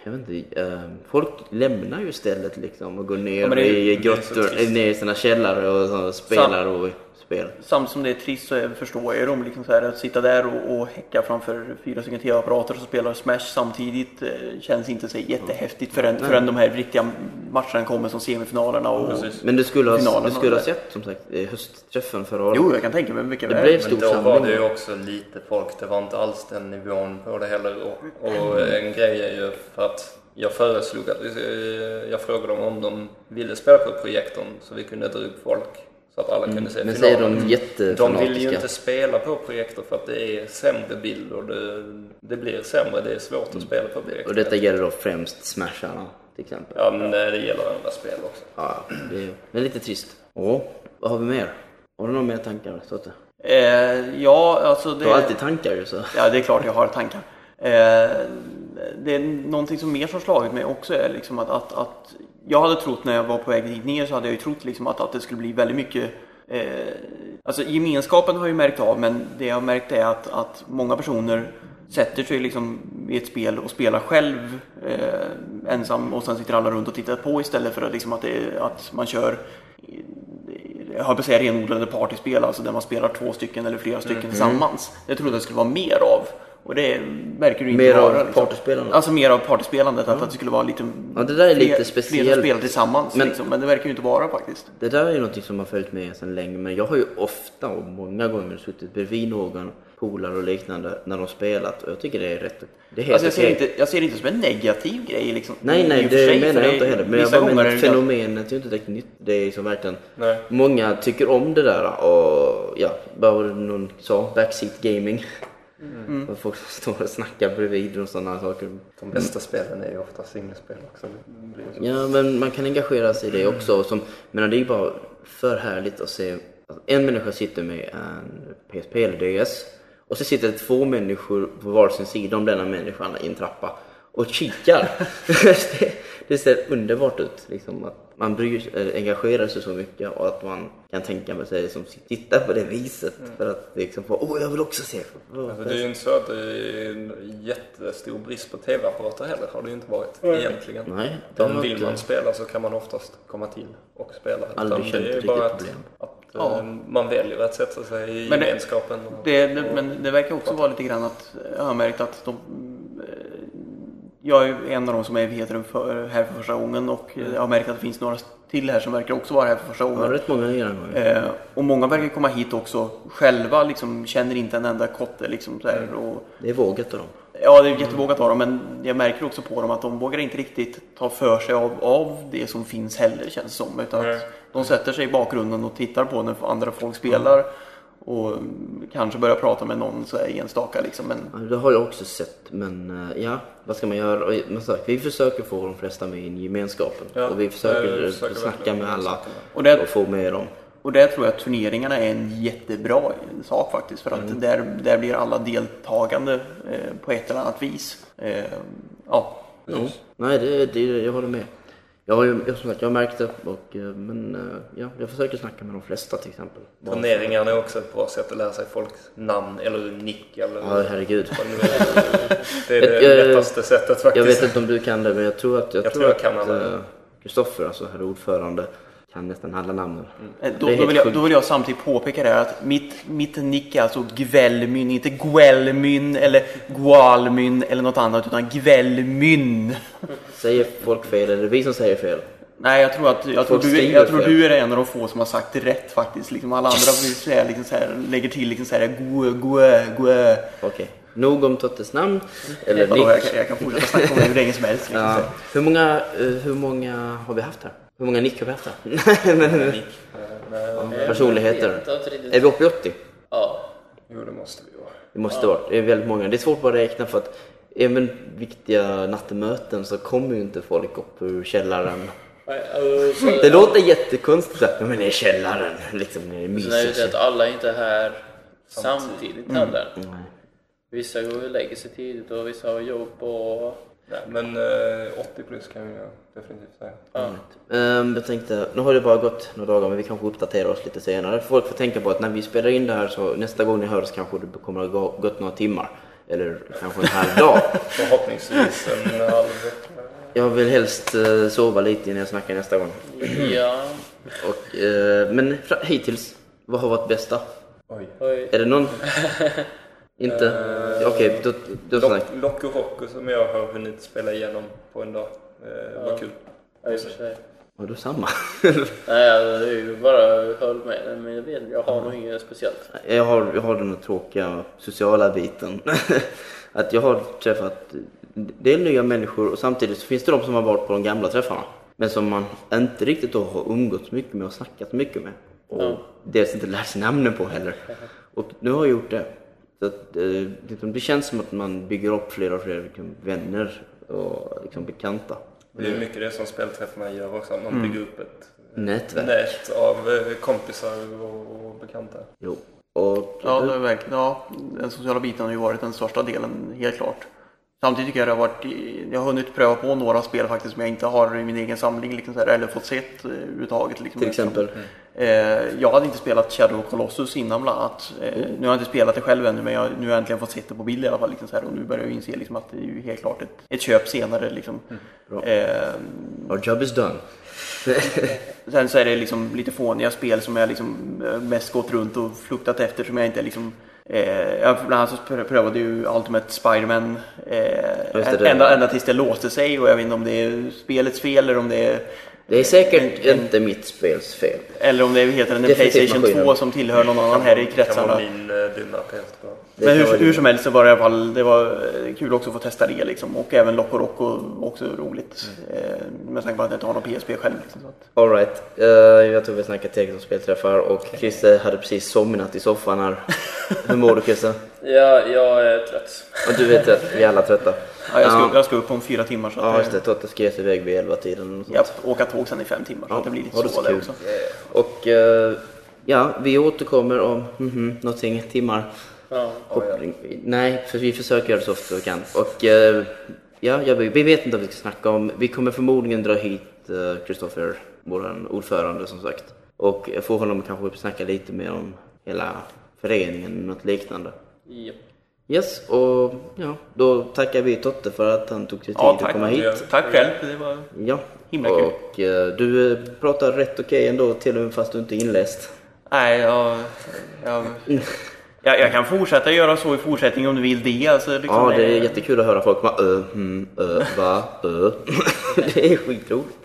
jag vet inte, eh, folk lämnar ju stället liksom och går ner det är- i grottor, ner i sina källare och spelar och spel. Samtidigt som det är trist så förstår jag dem. Liksom så här, att sitta där och, och häcka framför fyra stycken tv-apparater som spelar Smash samtidigt eh, känns inte så jättehäftigt förrän, förrän de här riktiga matcherna kommer som semifinalerna. Och, Precis. Men du skulle ha, du skulle och ha sett som sagt eh, höstträffen förra året. Jo, jag kan tänka mig mycket Det väl. blev- Men stor då samling. var det ju också lite folk, det var inte alls den nivån på det heller. Och, och en grej är ju för att jag föreslog att jag frågade dem om de ville spela på projektorn så vi kunde dra upp folk så att alla kunde se Mm. Men så är finalen. de De jättefanatiska. vill ju inte spela på projektor för att det är sämre bild och det, det blir sämre, det är svårt att spela på projektor. Och detta gäller då främst Smasharna till exempel. Ja, men det det gäller andra spel också. Ja, det är, det är lite trist. Åh, vad har vi mer? Har du några mer tankar Stotte? Eh, ja, alltså Du har det, alltid tankar ju så. ja, det är klart jag har tankar. Eh, det är någonting som mer som slagit mig också är liksom att, att, att jag hade trott när jag var på väg dit ner så hade jag ju trott liksom att, att det skulle bli väldigt mycket eh, Alltså gemenskapen har jag ju märkt av men det jag har märkt är att, att många personer sätter sig liksom i ett spel och spelar själv eh, ensam och sen sitter alla runt och tittar på istället för att, liksom att, det, att man kör jag har på att säga renodlade partyspel, alltså där man spelar två stycken eller flera stycken tillsammans. Det trodde jag skulle vara mer av. Och det verkar det inte Mer av vara. liksom. partyspelandet? Alltså mer av partyspelandet, att, att det skulle vara lite... Ja, det där är lite fler- Fler speciellt. som spelar tillsammans, Men- liksom. men det verkar ju inte vara faktiskt. Det där är ju någonting som har följt med sedan länge men jag har ju ofta och många gånger suttit bredvid någon polare och liknande när de spelat och jag tycker det är rätt. Det är Alltså jag, ser inte, jag ser det inte som en negativ grej liksom. Nej, nej, det sig, menar jag det- inte heller. Men jag bara menar fenomenet är ju inte direkt nytt. Det är som verkligen... Nej. Många tycker om det där och ja, bara vad någon sa, backseat gaming. Mm. Och folk som står och snackar bredvid och sådana saker. De bästa spelen är ju ofta singelspel också. Ja, men man kan engagera sig i det också. Som, men det är ju bara för härligt att se att en människa sitter med en PSP eller DS och så sitter det två människor på varsin sida om denna människan i en trappa och kikar. *laughs* det, det ser underbart ut. Liksom, att man bryr, sig- äh, engagerar sig så mycket och att man kan tänka sig som tittar på det viset för att liksom få, åh jag vill också se. Alltså, det är ju inte så att det är en jättestor brist på tv-apparater heller, har det ju inte varit egentligen. Nej, var vill inte- man spela så kan man oftast komma till och spela. Aldrig Utan känt det är riktigt bara att, problem. att Ja. eh, man väljer att sätta sig i Men det- gemenskapen. och- Det, det, men det verkar också vara lite grann att jag har märkt att de eh, jag är en av de som är det, för, här för första gången och jag har märkt att det finns några till här som verkar också vara här för första Ja, gången. rätt många gånger. Eh, och många verkar komma hit också själva, liksom, känner inte en enda kotte. Liksom, så här, och, Det är vågat av dem. ja, det är jättevågat av dem, men jag märker också på dem att de vågar inte riktigt ta för sig av, av det som finns heller, känns det som. Utan att de sätter sig i bakgrunden och tittar på när andra folk spelar. Och mm, kanske börjar prata med någon så här enstaka liksom. Men det har jag också sett, men eh, ja, vad ska man göra? Men sagt, vi försöker få de flesta med in i gemenskapen. Ja, och vi försöker, jag försöker snacka med alla. Och det- och få med dem. Och där tror jag att turneringarna är en jättebra sak faktiskt. För att Mm. där, där blir alla deltagande eh, på ett eller annat vis. Eh, ja. Ja. Nej, det, det, jag håller med. Jag har ju jag, som sagt, jag har märkt det, och, eh, men eh, ja, jag försöker snacka med de flesta till exempel. Turneringarna är också ett bra sätt att lära sig folks namn eller nick eller Ja, herregud. *laughs* det är. Det Jag- det lättaste sättet faktiskt. Jag vet inte om du kan det, men jag tror att jag, Jag tror tror jag att kan alla. eh, Kristoffer, alltså herr ordförande, kan nästan alla namnen. Eh, Då, då, vill jag, då vill jag samtidigt påpeka det här att mitt, mitt nick är alltså Gvelmyn, inte Guelmyn eller Gualmyn eller något annat utan Gvelmyn. Säger folk fel eller är det vi som säger fel? Nej, jag tror att jag tror, du, jag tror du är en av de få som har sagt det rätt faktiskt. Liksom alla andra säga, liksom så här, lägger till liksom så här, gue, gue, gue. Okej, nog om Tottes namn. Eller Vadå, jag, jag kan fortsätta snacka om det hur länge som helst. Liksom, Ja. Hur, många, eh, hur många har vi haft här? Hur många nick har vi haft här? *laughs* Nej, men, Nick. Nej, ja, personligheter. Är vi uppe i 80? Ja. Jo, det måste vi vara. Det måste vara. Det är väldigt många. Det är svårt bara att räkna för att även viktiga nattemöten så kommer ju inte folk upp ur källaren. Nej, och så- Det låter jättekonstigt att men det är källaren, liksom det är Sen är det mysigt. att alla inte är här samtidigt heller. Nej. Vissa går och lägger sig tidigt och vissa har jobb och... Nej, men eh, 80 plus kan jag definitivt säga. Ja. Ehm, jag tänkte, nu har det bara gått några dagar men vi kanske uppdaterar oss lite senare. Folk får tänka på att när vi spelar in det här så nästa gång ni hör oss kanske det kommer att ha gått några timmar. Eller kanske en halv dag. *laughs* Förhoppningsvis en halv Jag vill helst eh, sova lite innan jag snackar nästa gång. Ja. Och, eh, men hittills, Vad har varit bästa? Oj. Oj. Är det någon? *laughs* Inte? Eh, Okej, då, då Lock, och Rocco som jag har hunnit spela igenom på en dag. Eh, var Ja. kul. Ja, i och för sig. Du samma? *laughs* Nej, alltså, det är ju bara höll med. Men jag vet jag har nog inget speciellt. jag, har, jag har den här tråkiga sociala biten. *laughs* att jag har träffat det är nya människor och samtidigt så finns det de som har varit på de gamla träffarna. Men som man inte riktigt då har umgåtts mycket med och snackat mycket med. Och Ja. dels inte lärt sig namnen på heller. *laughs* Och nu har jag gjort det. Så att, eh, liksom, det känns som att man bygger upp fler och fler liksom, vänner och liksom, bekanta. Det är mycket det som spelträffarna gör också. Att man bygger upp ett Nätverk. nät av eh, kompisar och, och bekanta. Jo. Och, Ja, det är verkligen, ja, den sociala biten har ju varit den största delen, helt klart. Samtidigt tycker jag det har varit, jag har hunnit pröva på några spel faktiskt som jag inte har i min egen samling liksom, eller fått sett överhuvudtaget. Liksom, till exempel. Eh, jag hade inte spelat Shadow Colossus innan bland annat. Eh, Mm. Nu har jag inte spelat det själv ännu men jag, nu har jag äntligen fått se det på bild i alla fall. Liksom, och nu börjar jag inse liksom, att det är ju helt klart ett, ett köp senare. Liksom. Mm. Bra. Eh, Our job is done. *laughs* Sen så är det liksom lite fåniga spel som jag liksom eh, mest gått runt och fluktat efter som jag inte liksom Eh, jag bland annat så prö- prövade ju Ultimate Spiderman eh, det, det. ända, ända tills det låste sig och jag vet inte om det är spelets fel eller om det är Det är säkert En- en- inte mitt spels fel. eller om det heter en Definitivt Playstation maskinen. 2 som tillhör någon annan här i Kan vara kretsarna. min eh, dumma PS2. Det Men hur, hur som helst så var det i alla fall det var eh, kul också att få testa det liksom. Och även Loco Roco också roligt. Mm. Eh, med tanke på att jag inte har någon PSP själv. Liksom, så att. All right. Eh, jag tror vi snackar tillräckligt om spelträffar och Christer hade precis somnat i soffan här. *laughs* Hur mår du Christer? Ja, jag är trött. Och du vet att vi är alla trötta. Ja, jag, ska, Ja. jag ska upp om fyra timmar så att Ja, just det. Totte ska ge sig iväg vid elva tiden japp, åka tåg sen i fem timmar så att det blir lite så så det också. Och eh, ja, vi återkommer om mhm, någonting timmar. Ja. Koppling. Nej, för vi försöker göra det så ofta vi kan. Och eh, ja, jag, vi vet inte vad vi ska snacka om. Vi kommer förmodligen dra hit Kristoffer, vår ordförande som sagt. Och få honom kanske att snacka lite mer om hela föreningen, något liknande. Japp. Yes, och ja, då tackar vi Totte för att han tog sig tid Ja, att komma hit. Tack själv. Det var... Ja, Himla kul. och eh, du eh, pratar rätt okej ändå till och med fast du inte är inläst. Nej, jag, jag, *laughs* jag, jag kan fortsätta göra så i fortsättningen om du vill det. Alltså, liksom, Ja, det är jättekul att höra folk bara ö, mm, ö, va, ö. *laughs* det är skitroligt.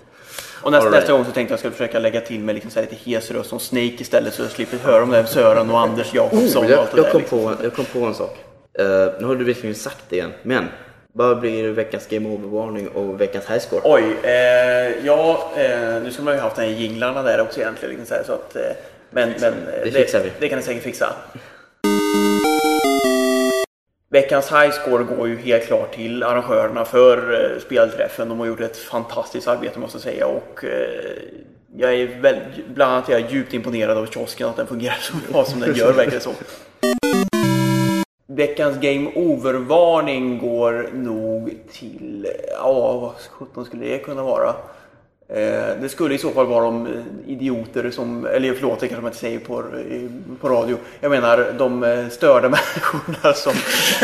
Och nästa, right. nästa gång så tänkte jag skulle försöka lägga till med liksom så lite hes röst som Snake istället så jag slipper höra om det Sören och Anders Jakobsson och jag, allt det jag, där. kom Liksom. på, jag kom på en sak. Eh, nu har du visserligen sagt det igen, men vad blir veckans Game Over-varning och veckans highscore? Oj, eh, ja, eh, nu skulle man ju haft den här jinglarna där också egentligen. Liksom så här, så att, eh, men men eh, Det fixar vi. Det kan ni säkert fixa. Veckans highscore går ju helt klart till arrangörerna för eh, spelträffen. De har gjort ett fantastiskt arbete måste jag säga. Och, eh, jag är väl, bland annat är jag djupt imponerad av kiosken, att den fungerar *laughs* så bra som den gör, verkar det som. Veckans Game Over-varning går nog till, ja vad sjutton skulle det kunna vara? Eh, det skulle i så fall vara de eh, idioter som, eller förlåt det kanske man inte säger på, eh, på radio. Jag menar de störda *laughs* människorna som,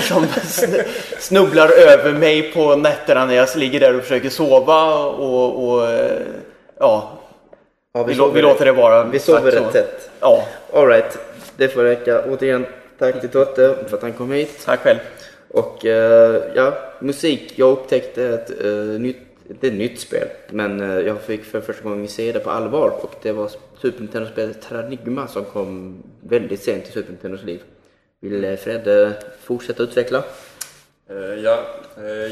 som sn- snubblar över mig på nätterna när jag ligger där och försöker sova och, och ja, Ja, vi, lå- vi låter det vara. Vi sover rätt tätt. Ja, Alright, det får räcka. Återigen, tack till Totte för att han kom hit. tack själv. Och ja, musik. Jag upptäckte ett uh, nytt, inte ett nytt spel, men eh, jag fick för första gången se det på allvar och det var Super Nintendo-spelet Terranigma som kom väldigt sent i Super Nintendos liv. Vill eh, Fredde fortsätta utveckla? Eh, ja,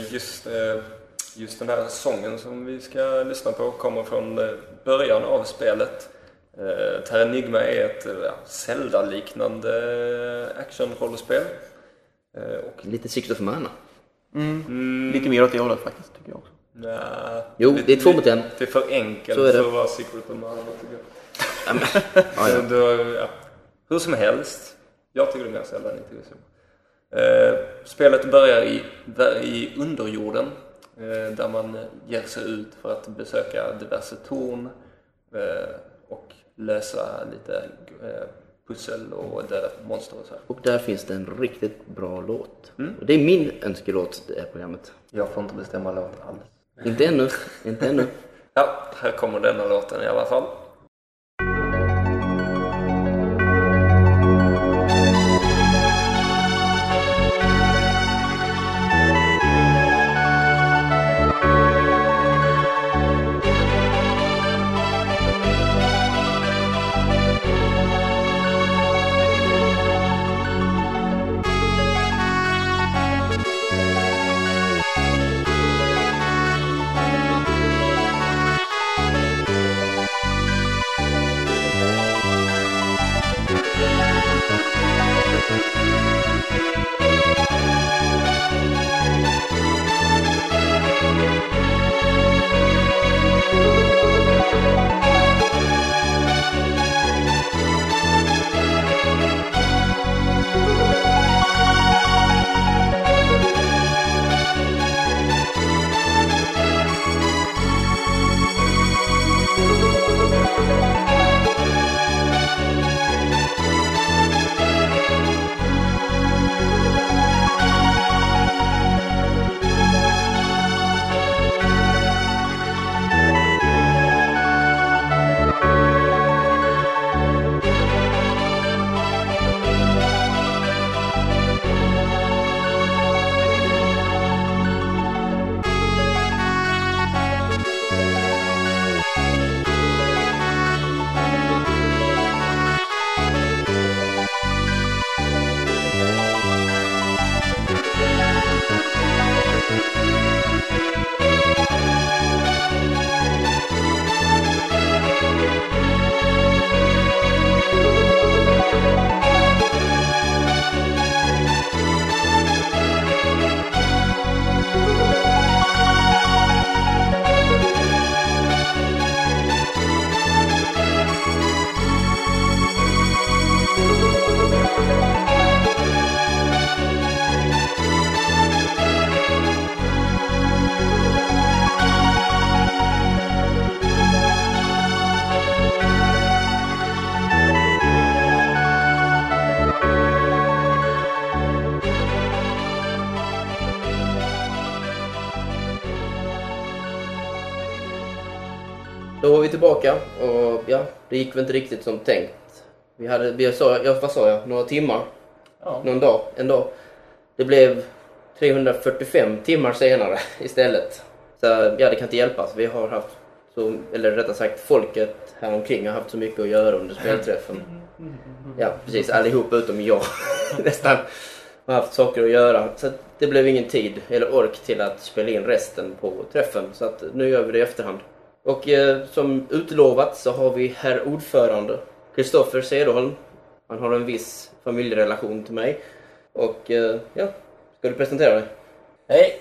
just, just den här sången som vi ska lyssna på kommer från början av spelet. Terranigma är ett Zelda-liknande action-rollspel. Och Lite Six of Mana. Lite mer åt det hållet faktiskt, tycker jag också. Nja, Jo, det är två mot en. Det är för enkelt Så är det. för att vara Secret of Mana tycker jag. Ja, men, *laughs* ja, ja. Då, ja, hur som helst. Jag tycker det är mer än inte så. Eh, spelet börjar i, i underjorden eh, där man ger sig ut för att besöka diverse torn eh, och lösa lite eh, pussel och döda monster och så. här. Och där finns det en riktigt bra låt. Och Det är min önskelåt det här programmet. Jag får inte bestämma låt alls. Inte ännu, inte ännu. Ja, här kommer denna låten i alla fall. Det gick väl inte riktigt som tänkt. Vi hade, vi sa, ja, vad sa jag, några timmar, Ja. någon dag, en dag. Det blev 345 timmar senare *laughs* istället. Så ja, det kan inte hjälpas. Vi har haft, så, eller rättare sagt folket här omkring har haft så mycket att göra under spelträffen. *laughs* Ja, precis. Allihop utom jag *laughs* nästan har haft saker att göra. Så att det blev ingen tid eller ork till att spela in resten på träffen. Så att nu gör vi det i efterhand. Och eh, som utlovat så har vi herr ordförande Kristoffer Cederholm. Han har en viss familjerelation till mig. Och eh, ja, ska du presentera dig? Hej!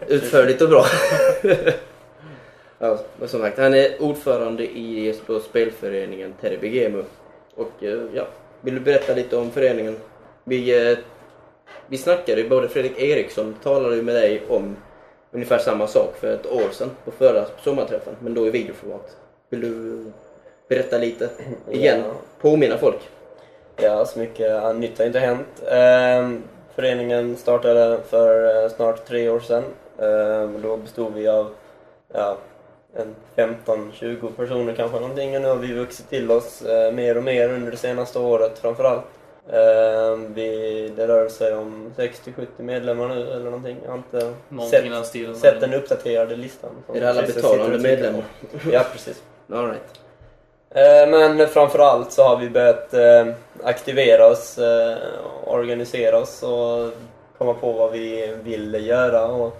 *laughs* Utförligt och bra. ja, men som sagt, han är ordförande i på spelföreningen Terry Gemu. Och eh, ja, vill du berätta lite om föreningen? Vi, eh, vi snackade, ju, både Fredrik Eriksson talade ju med dig om ungefär samma sak för ett år sedan på förra sommarträffen, men då i videoformat. Vill du berätta lite *clears throat* igen? Ja. Påminna folk? Ja, så mycket nytt har inte hänt. Ehm, föreningen startade för eh, snart tre år sedan. Ehm, då bestod vi av ja, en 15-20 personer kanske någonting och nu har vi vuxit till oss eh, mer och mer under det senaste året framförallt. Ehm, vi, det rör sig om 60-70 medlemmar nu eller någonting. Jag har inte Någonting sett, stilen. sett den uppdaterade listan. Är det alla betalande medlemmar? Ja, precis. All right. Eh, Men framförallt så har vi börjat eh, aktivera oss, eh, organisera oss och komma på vad vi vill göra. Och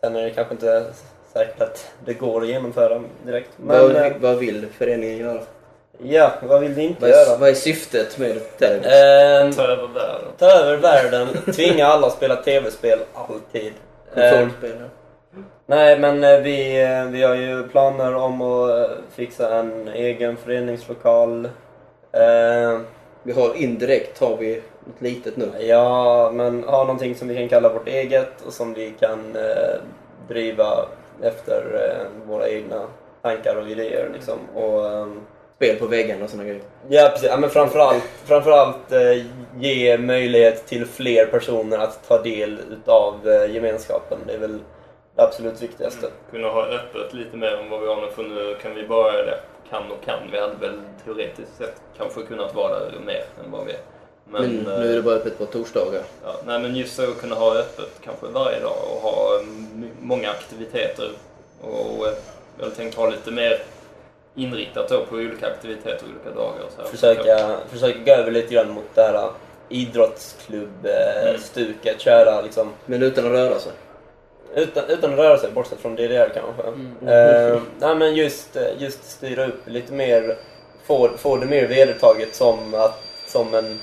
sen är det kanske inte säkert att det går att genomföra direkt. Men vad, eh, vad vill föreningen göra? Ja, vad vill vi inte Vad är, göra? vad är syftet med Terry? Eh, Ta över världen. ta över världen, tvinga alla att spela tv-spel alltid. Eh, Kontrollspelare? Nej, men eh, vi, eh, vi har ju planer om att eh, fixa en egen föreningslokal. Eh, Vi har indirekt har vi något litet nu. Ja, men ha någonting som vi kan kalla vårt eget och som vi kan eh, driva efter eh, våra egna tankar och idéer. Liksom. Och, ehm, Spel på väggarna och såna grejer. ja, precis. Ja, men framförallt, framförallt eh, ge möjlighet till fler personer att ta del utav eh, gemenskapen. Det är väl det absolut viktigaste. Kunna ha öppet lite mer än vad vi har nu, för nu kan vi bara det kan och kan. Vi hade väl teoretiskt sett kanske kunnat vara där mer än vad vi är. Men, Men, nu är det eh, bara öppet på torsdagar. Ja, nej, men just så att kunna ha öppet kanske varje dag och ha mm, många aktiviteter. Och eh, jag hade tänkt ha lite mer inriktat då på olika aktiviteter olika dagar. och Så här. Försöka, försöka gå över lite grann mot det här Mm. idrottsklubb-stuket. Köra liksom Men utan att röra sig. Utan, utan att röra sig, bortsett från DDR kanske. Eh, nej men just, eh, just styra upp lite mer, få, få det mer vedertaget som, att, som, en,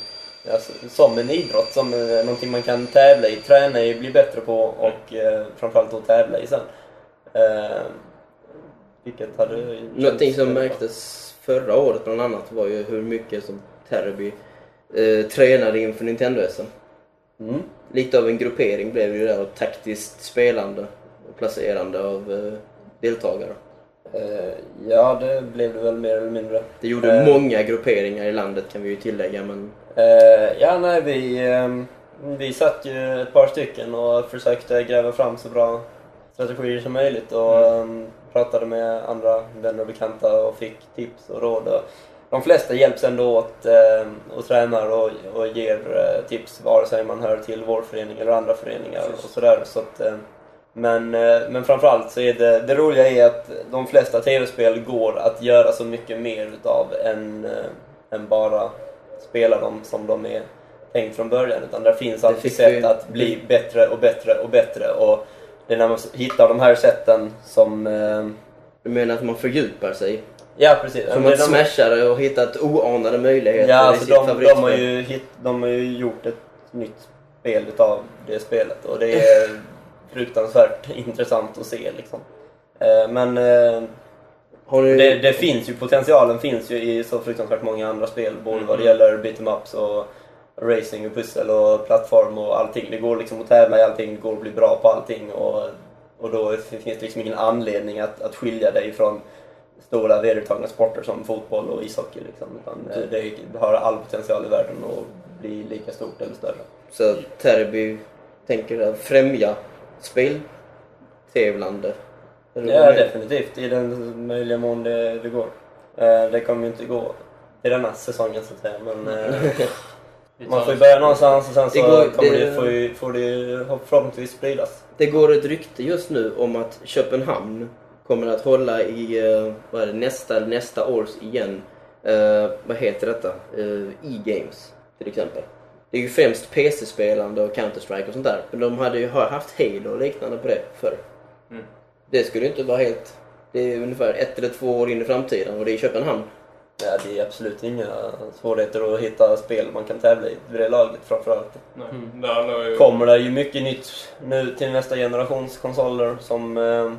alltså, som en idrott, som eh, någonting man kan tävla i, träna i, bli bättre på och eh, framförallt då tävla i sen. Eh, vilket hade Någonting som märktes förra året bland annat var ju hur mycket som Terby eh, tränade inför Nintendo-SM. Mm. Lite av en gruppering blev ju där av taktiskt spelande och placerande av eh, deltagare. Eh, ja, det blev det väl mer eller mindre. Det gjorde Eh. många grupperingar i landet kan vi ju tillägga men Eh, ja, nej, vi, ehm, vi satt ju ett par stycken och försökte gräva fram så bra strategier som möjligt och ehm, pratade med andra vänner och bekanta och fick tips och råd. Och de flesta hjälps ändå åt eh, och tränar och, och ger eh, tips vare sig man hör till vår förening eller andra föreningar och sådär. Så att, eh, men, eh, men framförallt så är det, det roliga är att de flesta tv-spel går att göra så mycket mer utav än, eh, än bara spela dem som de är tänkt från början. Utan där finns alltid sätt vi- att bli bättre och bättre och bättre. Och det är när man hittar de här sätten som... Eh, du menar att man fördjupar sig? ja, precis. Som att de- smashare och hittat oanade möjligheter Ja, i alltså sitt de, de, favoritspel. har ju hit, de har ju gjort ett nytt spel utav det spelet och det är *laughs* fruktansvärt intressant att se liksom. Eh, Men eh, Har ni... det, det finns ju, potentialen finns ju i så fruktansvärt många andra spel. Både vad det gäller beat'em ups och racing och pussel och plattform och allting. Det går liksom att tävla i allting, det går att bli bra på allting och, och då finns det liksom ingen anledning att, att skilja dig från stora vedertagna sporter som fotboll och ishockey. Liksom. Utan det, har all potential i världen att bli lika stort eller större. Så Terby tänker främja speltävlande Ja, definitivt. I den möjliga mån det, det går. Eh, Det kommer ju inte gå i denna säsongen så att säga. Men eh, *laughs* man får ju börja någonstans och sen så Det går- kommer det- det, får, ju, får det ju förhoppningsvis spridas. Det går ett rykte just nu om att Köpenhamn kommer att hålla i eh, vad är det, nästa eller nästa års igen. Eh, vad heter detta? Eh, E-games till exempel. Det är ju främst PC-spelande och Counter-Strike och sånt där. Men de hade ju haft Halo och liknande på det förr. Mm. Det skulle ju inte vara helt... Det är ungefär ett eller två år in i framtiden och det är i Köpenhamn. Ja, det är absolut inga svårigheter att hitta spel man kan tävla i vid det laget framförallt. Nej, det handlar ju... Kommer det ju mycket nytt nu till nästa generations konsoler som, eh,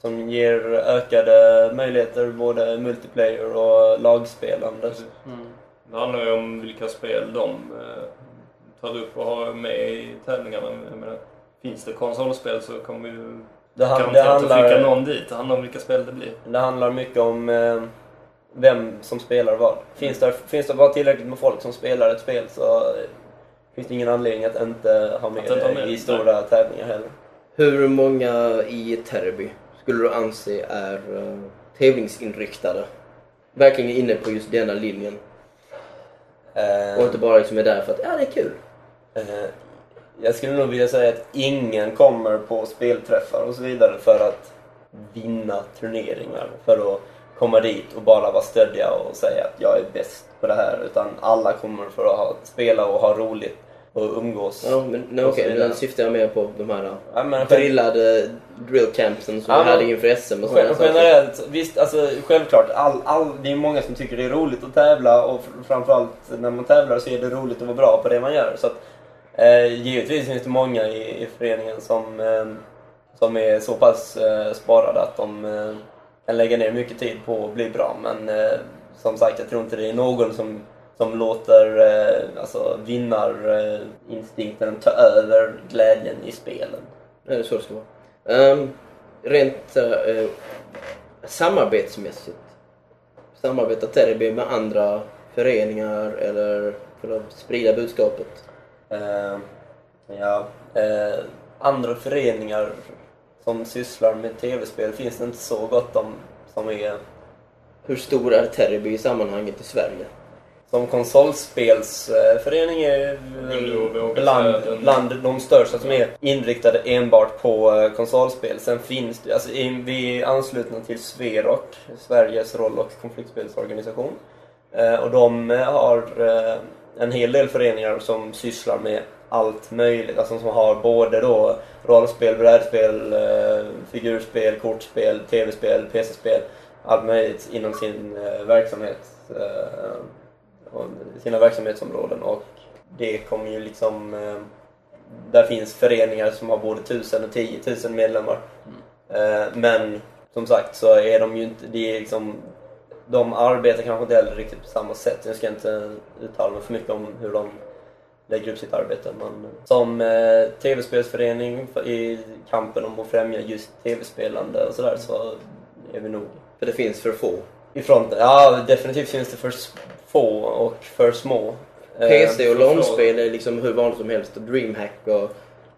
som ger ökade möjligheter både multiplayer och lagspelande. Precis. Det handlar ju om vilka spel de eh, tar upp och har med i tävlingarna. Menar, finns det konsolspel så kommer ju Det, han, det, garanterat att skicka handlar, någon dit. Det handlar om vilka spel det blir. det handlar mycket om eh, vem som spelar vad. Finns det, finns det bara tillräckligt med folk som spelar ett spel så eh, finns det ingen anledning att inte ha med Att det med i stora tävlingar heller. Hur många i Terby skulle du anse är uh, tävlingsinriktade? Verkligen inne på just denna linjen. Eh, Och inte bara liksom är där för att ja, det är kul. Eh, Jag skulle nog vilja säga att ingen kommer på spelträffar och så vidare för att vinna turneringar. För att komma dit och bara vara stöddiga och säga att jag är bäst på det här. Utan alla kommer för att ha, spela och ha roligt och umgås. Ja, men nej, okej, vidare. nu syftar jag mer på de här Ja, men drillade drillcampsen som Ja, vi hade inför SM och sådana saker. Generellt, visst, alltså självklart. All, all, det är många som tycker det är roligt att tävla och fr- framförallt när man tävlar så är det roligt att vara bra på det man gör. Så att, eh, givetvis finns det många i, i föreningen som, eh, som är så pass eh, sparade att de eh, kan lägga ner mycket tid på att bli bra. Men eh, som sagt, jag tror inte det är någon som, som låter eh, alltså, vinnarinstinkten ta över glädjen i spelen. Ja, det är så det ska vara. Um, rent uh, samarbetsmässigt. Samarbetar Terby med andra föreningar eller för att sprida budskapet? Eh, ja, eh, andra föreningar som sysslar med tv-spel finns det inte så gott om som är Hur stor är Terby i sammanhanget i Sverige? som konsolspelsförening är bland, bland de största som är inriktade enbart på eh, konsolspel. Sen finns det, alltså vi är anslutna till Sverok, Sveriges roll och konfliktspelsorganisation. Eh, och de har eh, en hel del föreningar som sysslar med allt möjligt. Alltså som har både då rollspel, brädspel, eh, figurspel, kortspel, tv-spel, PC-spel. Allt möjligt inom sin eh, verksamhet. Eh, och sina verksamhetsområden. Och det kommer ju liksom... Eh, där finns föreningar som har både 1000 och 10 000 medlemmar. Eh, men som sagt så är de ju inte... Det är liksom, de arbetar kanske inte heller riktigt på samma sätt. Jag ska inte uttala mig för mycket om hur de lägger upp sitt arbete. Men som eh, tv-spelsförening för- i kampen om att främja just tv-spelande och sådär så är vi nog För det finns för få. i fronten. Ja, definitivt finns det för få och för små. Eh, PC och för få. LAN-spel är liksom hur vanligt som helst och DreamHack och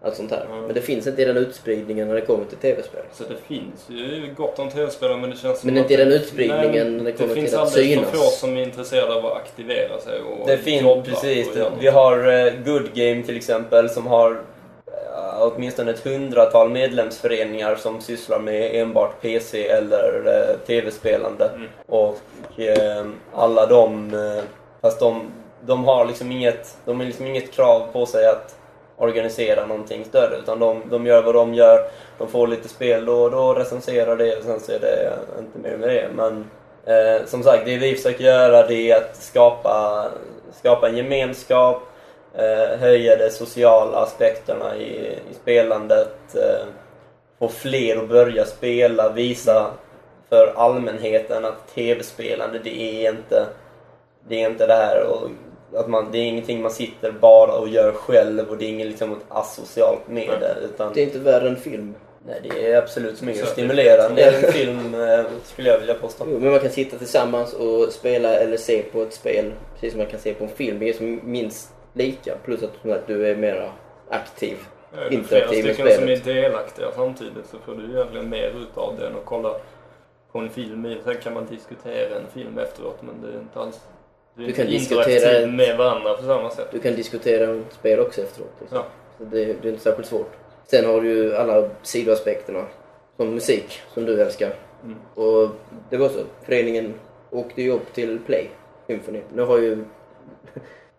allt sånt här. Mm. Men det finns inte i den utspridningen när det kommer till tv-spel. Så det finns ju gott om tv-spelare men det känns som Men inte i den utspridningen Nej, när det kommer finns till att alldeles för synas. få som är intresserade av att aktivera sig och Det finns, precis. och Det, vi har eh, Good Game till exempel som har eh, åtminstone ett hundratal medlemsföreningar som sysslar med enbart PC eller eh, tv-spelande. Mm. Och alla de, fast de, de har liksom inget, de har liksom inget krav på sig att organisera någonting större utan de, de gör vad de gör. De får lite spel då och då, recenserar det och sen så är det inte mer med det. Men eh, som sagt, det vi försöker göra det är att skapa, skapa en gemenskap, eh, höja de sociala aspekterna i, i spelandet, eh, få fler att börja spela, visa för allmänheten att tv-spelande det är inte det är inte det här och att man, det är ingenting man sitter bara och gör själv och det är inget liksom ett asocialt med det utan Det är inte värre än film. nej, det är absolut mer stimulerande än film eh, skulle jag vilja påstå. Jo, men man kan sitta tillsammans och spela eller se på ett spel precis som man kan se på en film. Det är som minst lika. Plus att du är mera aktiv Är det flera interaktiv med stycken som är delaktiga samtidigt så får du egentligen mer ut av det än att kolla på en film. i. Sen kan man diskutera en film efteråt men det är inte alls du Du kan diskutera med varandra på samma sätt. Du kan diskutera ett spel också efteråt. Liksom. Ja. Så det, det är inte särskilt svårt. Sen har du ju alla sidoaspekterna. Som musik, som du älskar. Mm. Och det var så. Föreningen åkte ju upp till Play Symphony. Nu har ju...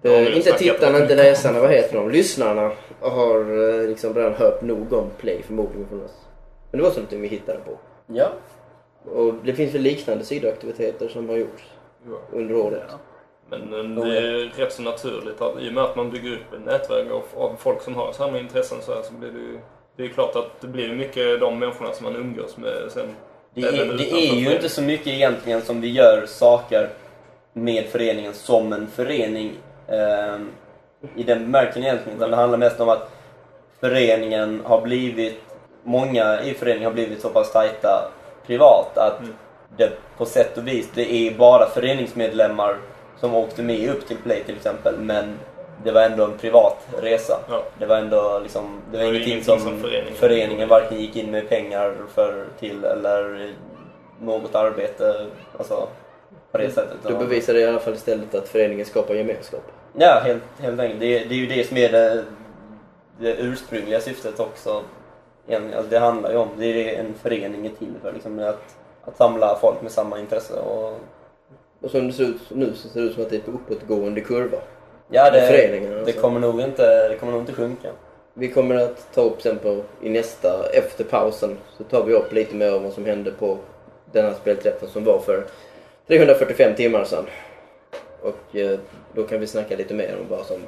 Ja, vi inte tittarna, inte läsarna, vad heter de? Lyssnarna har eh, liksom redan hört nog om Play förmodligen från oss. Men det var sånt vi hittade på. Ja. Och det finns väl liknande sidoaktiviteter som har gjorts Ja. under året. Men eh, det är rätt så naturligt att i och med att man bygger upp ett nätverk av, folk som har samma intressen så, här, så blir det ju det är klart att det blir mycket de människorna som man umgås med sen. Det är, det är ju inte så mycket egentligen som vi gör saker med föreningen som en förening ehm, i den bemärkelsen egentligen. Utan det handlar mest om att föreningen har blivit, många i föreningen har blivit så pass tajta privat att Mm. det på sätt och vis, det är bara föreningsmedlemmar som åkte med upp till Play till exempel. Men det var ändå en privat resa. Ja. Det var ändå liksom, det var Det var ingenting ingenting som, som föreningen- föreningen varken gick in med pengar för till eller något arbete, alltså på det sättet. Då bevisar det i alla fall istället att föreningen skapar gemenskap. Ja, helt, helt enkelt. Det, det är ju det som är det, det ursprungliga syftet också. Alltså det handlar ju om, det är det en förening är till för, liksom, att, att samla folk med samma intresse. Och, Och som det ser ut nu så ser det ut som att det är på uppåtgående kurva. ja, det, föreningen, det, alltså. kommer nog inte, det kommer nog inte sjunka. Vi kommer att ta upp sen på, i nästa, efter pausen, så tar vi upp lite mer om vad som hände på den här spelträffen som var för 345 timmar sedan. Och eh, då kan vi snacka lite mer om vad som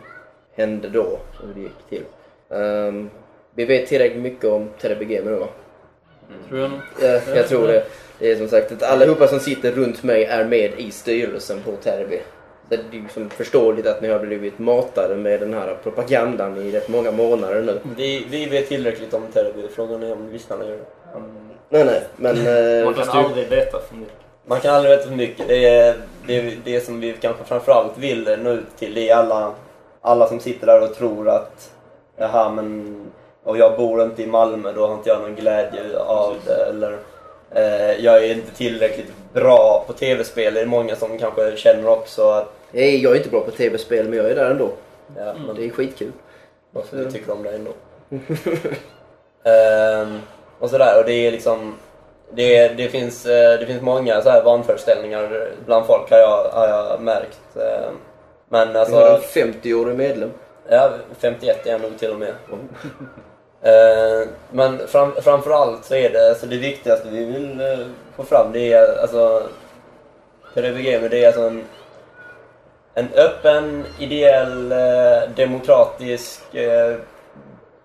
hände då och hur det gick till. Ehm, vi vet tillräckligt mycket om TRBG nu va? Tror jag nog. Ja, jag tror det. Det är som sagt att allihopa som sitter runt mig är med i styrelsen på Terbi. Så det är ju som förståeligt att ni har blivit matade med den här propagandan i rätt många månader nu. Vi, vi vet tillräckligt om Terreby, frågan är om lyssnarna gör det. Nej, nej, men... eh, Man kan aldrig veta för mycket. Man kan aldrig veta för mycket. Det, är, det, är det som vi kanske framförallt vill nå ut till, det är alla, alla som sitter där och tror att jaha men och jag bor inte i Malmö, då har inte jag någon glädje av det. Eller eh, jag är inte tillräckligt bra på tv-spel. Det är många som kanske känner också att Nej, jag är inte bra på tv-spel, men jag är där ändå. ja, men Det är skitkul. varför vi tycker om det ändå. *laughs* Ehm, och sådär, och det är liksom det, det, finns, eh, det finns många så här vanföreställningar bland folk har jag, har jag märkt. Ehm, Men Vi har en alltså, 50-årig medlem. ja, 51 är jag nog till och med. Ehm, Men fram, framförallt så är det, alltså det viktigaste vi vill eh, få fram det är alltså PDB Gamer, det är alltså en, en öppen, ideell, eh, demokratisk, eh,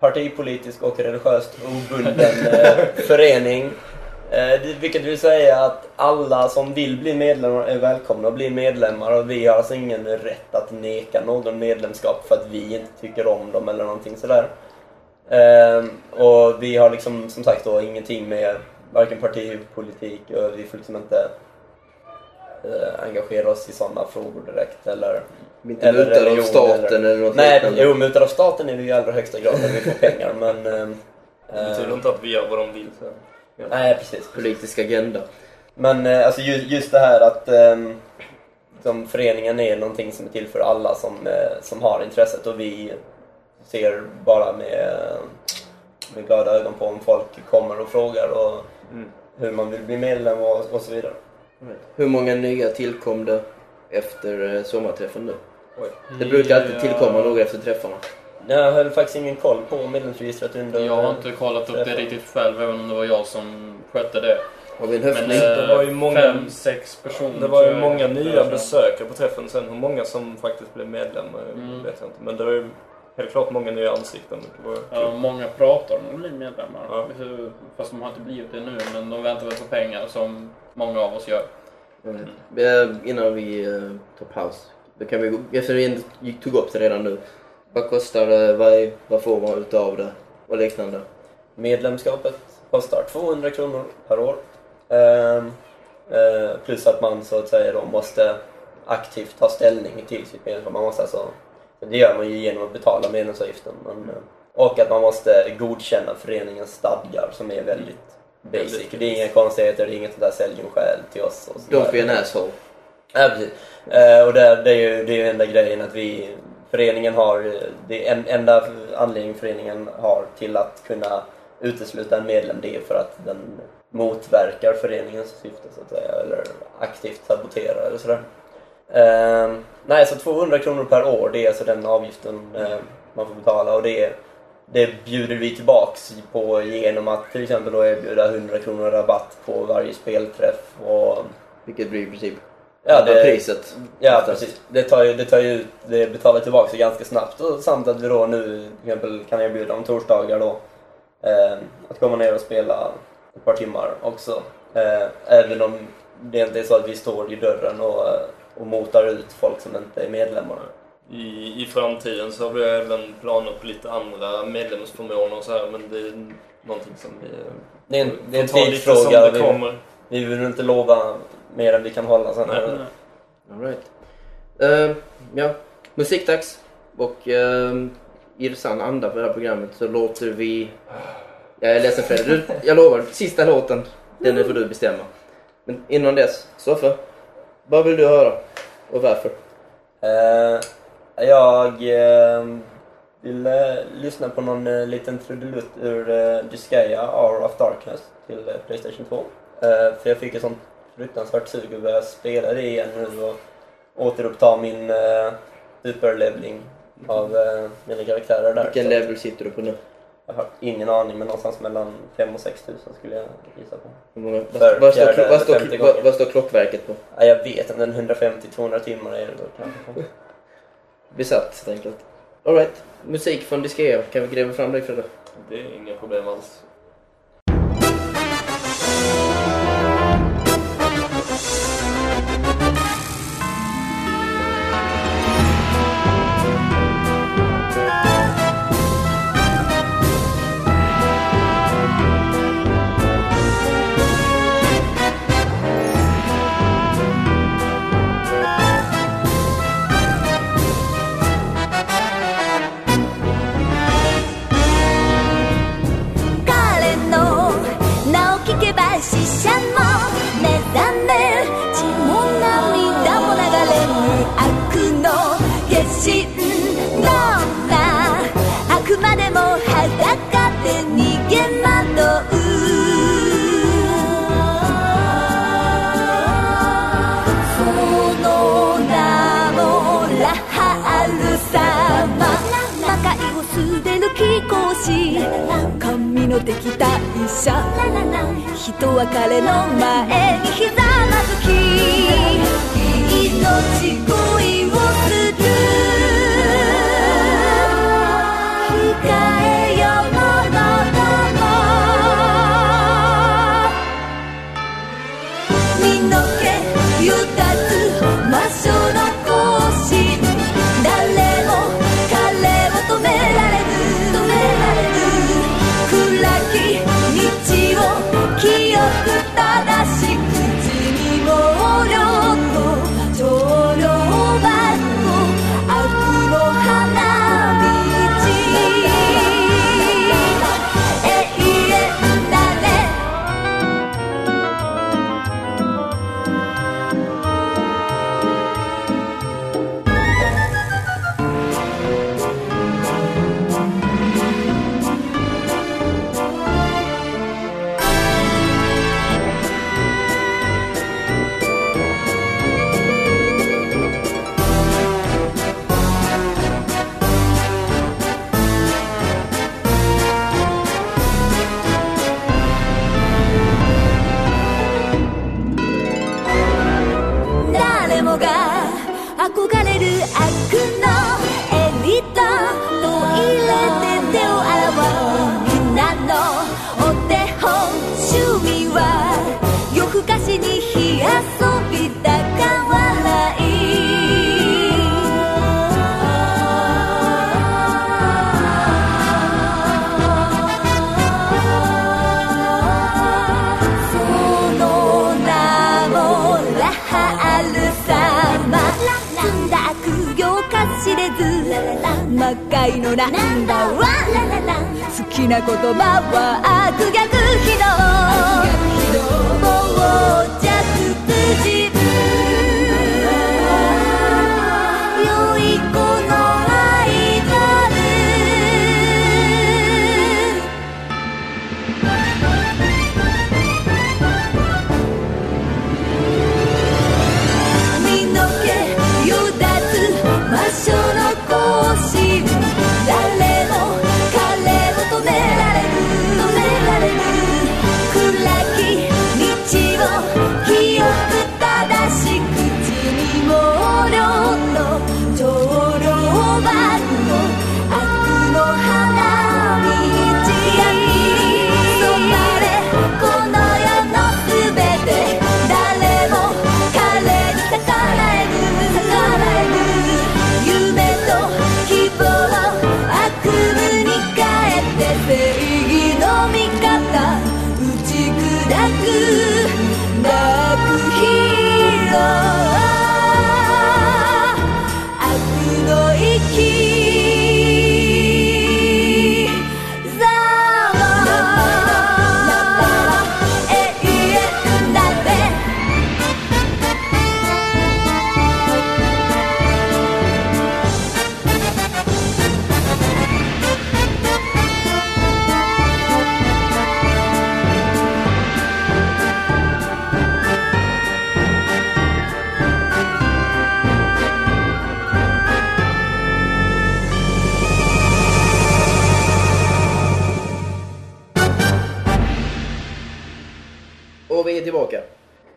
partipolitisk och religiöst obunden *laughs* eh, förening. Eh, vilket vill säga att alla som vill bli medlemmar är välkomna att bli medlemmar och vi har alltså ingen rätt att neka någon medlemskap för att vi inte tycker om dem eller någonting sådär. Ehm, och vi har liksom som sagt då ingenting med varken partipolitik och vi får liksom inte eh, engagera oss i sådana frågor direkt eller inte Eller mutade av religion, staten eller, något Nej, liknande. jo, mutade av staten är vi i allra högsta grad när vi får pengar, men... ehm, Det betyder eh, inte att vi gör vad de vill sen. Ja. nej, precis. Politisk agenda. Men eh, alltså just, just det här att um, som föreningen är någonting som är till för alla som, eh, som har intresset och vi ser bara med, med glada ögon på om folk kommer och frågar och Mm. hur man vill bli medlem och, och så vidare. Hur många nya tillkom det efter eh, sommarträffen nu? Oj. Det brukar alltid Ja. tillkomma några efter träffarna. Jag höll faktiskt ingen koll på medlemsregistret under... Jag har inte kollat upp det riktigt själv, även om det var jag som skötte det. Har vi en Men höftning? eh, det var ju många- fem, sex personer. Det var ju många nya besökare på träffen sen. Hur många som faktiskt blev medlemmar Mm. vet jag inte. Men det var ju helt klart många nya ansikten. Ja, många pratar om att bli medlemmar. Ja. Hur- Fast de har inte blivit det nu, men de väntar väl på pengar som många av oss gör. Vet. Eh, Innan vi eh, tar paus. Då kan vi eftersom vi gick- tog upp det redan nu. Vad kostar det? Vad, är, vad får man utav det? Och liknande. Medlemskapet kostar 200 kronor per år. Ehm, eh, plus att man så att säga då måste aktivt ta ställning till sitt medlemskap. Man måste alltså, det gör man ju genom att betala medlemsavgiften. Men, eh, Och att man måste godkänna föreningens stadgar som är väldigt basic. Det är inga konstigheter, det är inget sånt där sälj skäl till oss. Och. Don't be an asshole. Ja, precis. Eh, och det, det är ju det är ju enda grejen att vi, föreningen har, det är en, enda anledningen föreningen har till att kunna utesluta en medlem det är för att den motverkar föreningens syfte så att säga, eller aktivt saboterar eller sådär. Eh, nej, så 200 kronor per år, det är alltså den avgiften eh, man får betala och det, det bjuder vi tillbaks på genom att till exempel då erbjuda 100 kronor rabatt på varje spelträff och Vilket blir i princip Ja, det- priset. Ja, Oftast. precis. Det, tar ju, det, tar ju, det betalar tillbaka sig ganska snabbt. Och samt att vi då nu till exempel kan erbjuda om torsdagar då eh, att komma ner och spela ett par timmar också. Eh, även om det inte är så att vi står i dörren och, och motar ut folk som inte är medlemmar. I, I framtiden så har vi även planer på lite andra medlemsförmåner och så här, men det är någonting som vi Det är en, det är en tidsfråga. det Vi, kommer. vi vill inte lova mer än vi kan hålla sen. Nej. All right. Eh, ja, musikdags. Och uh, i sann anda för det här programmet så låter vi... Jag är ledsen Fredrik, du, jag lovar, sista låten, den får du bestämma. Men innan dess, Soffe, vad vill du höra? Och varför? Eh, jag eh, vill eh, lyssna på någon eh, liten trudelutt ur eh, Disgaea, Hour of Darkness till eh, Playstation 2. Eh, för jag fick ett sånt fruktansvärt sug att börja spela det igen nu och återuppta min eh, superlevling av mina karaktärer där. Vilken Så level sitter du på nu? Jag har ingen aning, men någonstans mellan 5 och 6 tusen skulle jag gissa på. För vad, står, fjärde vad, står, eller femte vad, gången. vad står klockverket på? Ja, jag vet inte, 150-200 timmar är det då kanske. *laughs* Besatt helt enkelt. Alright, musik från Disgaea. Kan vi gräva fram dig Fredrik? Det är inga problem alls. の敵対者。人は彼の前にひざまずき。命恋を界のナンバーワン好きな言葉は悪逆非道。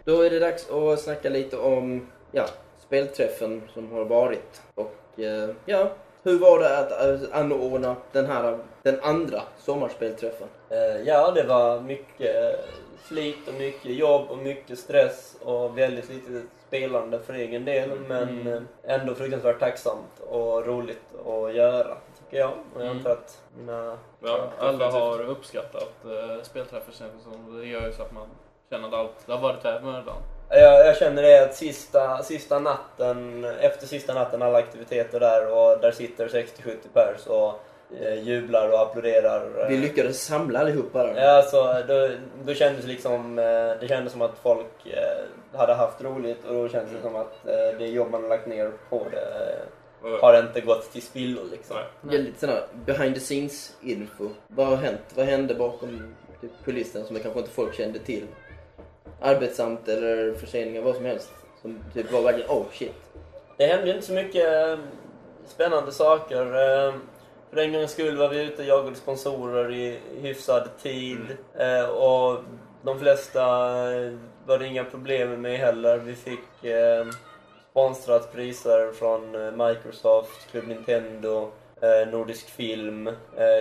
Då är det dags att snacka lite om ja, spelträffen som har varit. Och eh, ja, hur var det att eh, anordna den här, den andra sommarspelträffen? Eh, Ja, det var mycket slit och mycket jobb och mycket stress och väldigt lite spelande för egen del. Men eh, ändå fruktansvärt tacksamt och roligt att göra, tycker jag. Och jag antar att mina... Ja, alla har uppskattat spelträffen känns det som. Det gör ju så att man känner att allt, det har varit här med redan. Jag, jag känner det att sista, sista natten, efter sista natten, alla aktiviteter där och där sitter 60-70 pers och eh, jublar och applåderar. Vi lyckades samla allihopa där. Ja, alltså, då, då kändes liksom, eh, det kändes som att folk eh, hade haft roligt och då kändes det som att eh, det jobb man har lagt ner på det eh, har inte gått till spillo liksom. Nej. Ge lite sån här behind the scenes info. Vad har hänt? Vad hände bakom typ, kulissen som kanske inte folk kände till? Arbetsamt eller förseningar, vad som helst. Som typ var verkligen oh shit. Det hände ju inte så mycket eh, spännande saker. Eh, För en gångs skull var vi ute och jagade sponsorer i hyfsad tid. Eh, Och de flesta var det inga problem med heller. Vi fick sponsrat priser från Microsoft, Club Nintendo, Nordisk Film,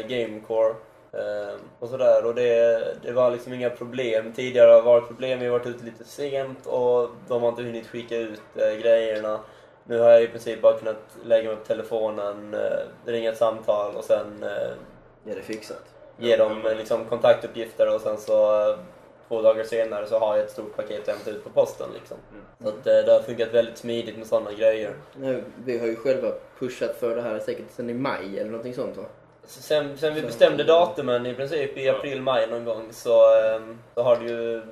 Gamecore. Eh, och sådär. Och det, det var liksom inga problem. Tidigare har det varit problem, vi har varit ute lite sent och de har inte hunnit skicka ut eh, grejerna. Nu har jag i princip bara kunnat lägga mig på telefonen, eh, ringa ett samtal och sen eh, Ja, det fixat. ge dem liksom, kontaktuppgifter och sen så två dagar senare så har jag ett stort paket att hämta ut på posten. Liksom. Så att, det har funkat väldigt smidigt med sådana grejer. Vi har ju själva pushat för det här säkert sen i maj eller någonting sånt va? Sen, sen vi bestämde datumen i princip i april-maj någon gång så, ehm, så, har det ju,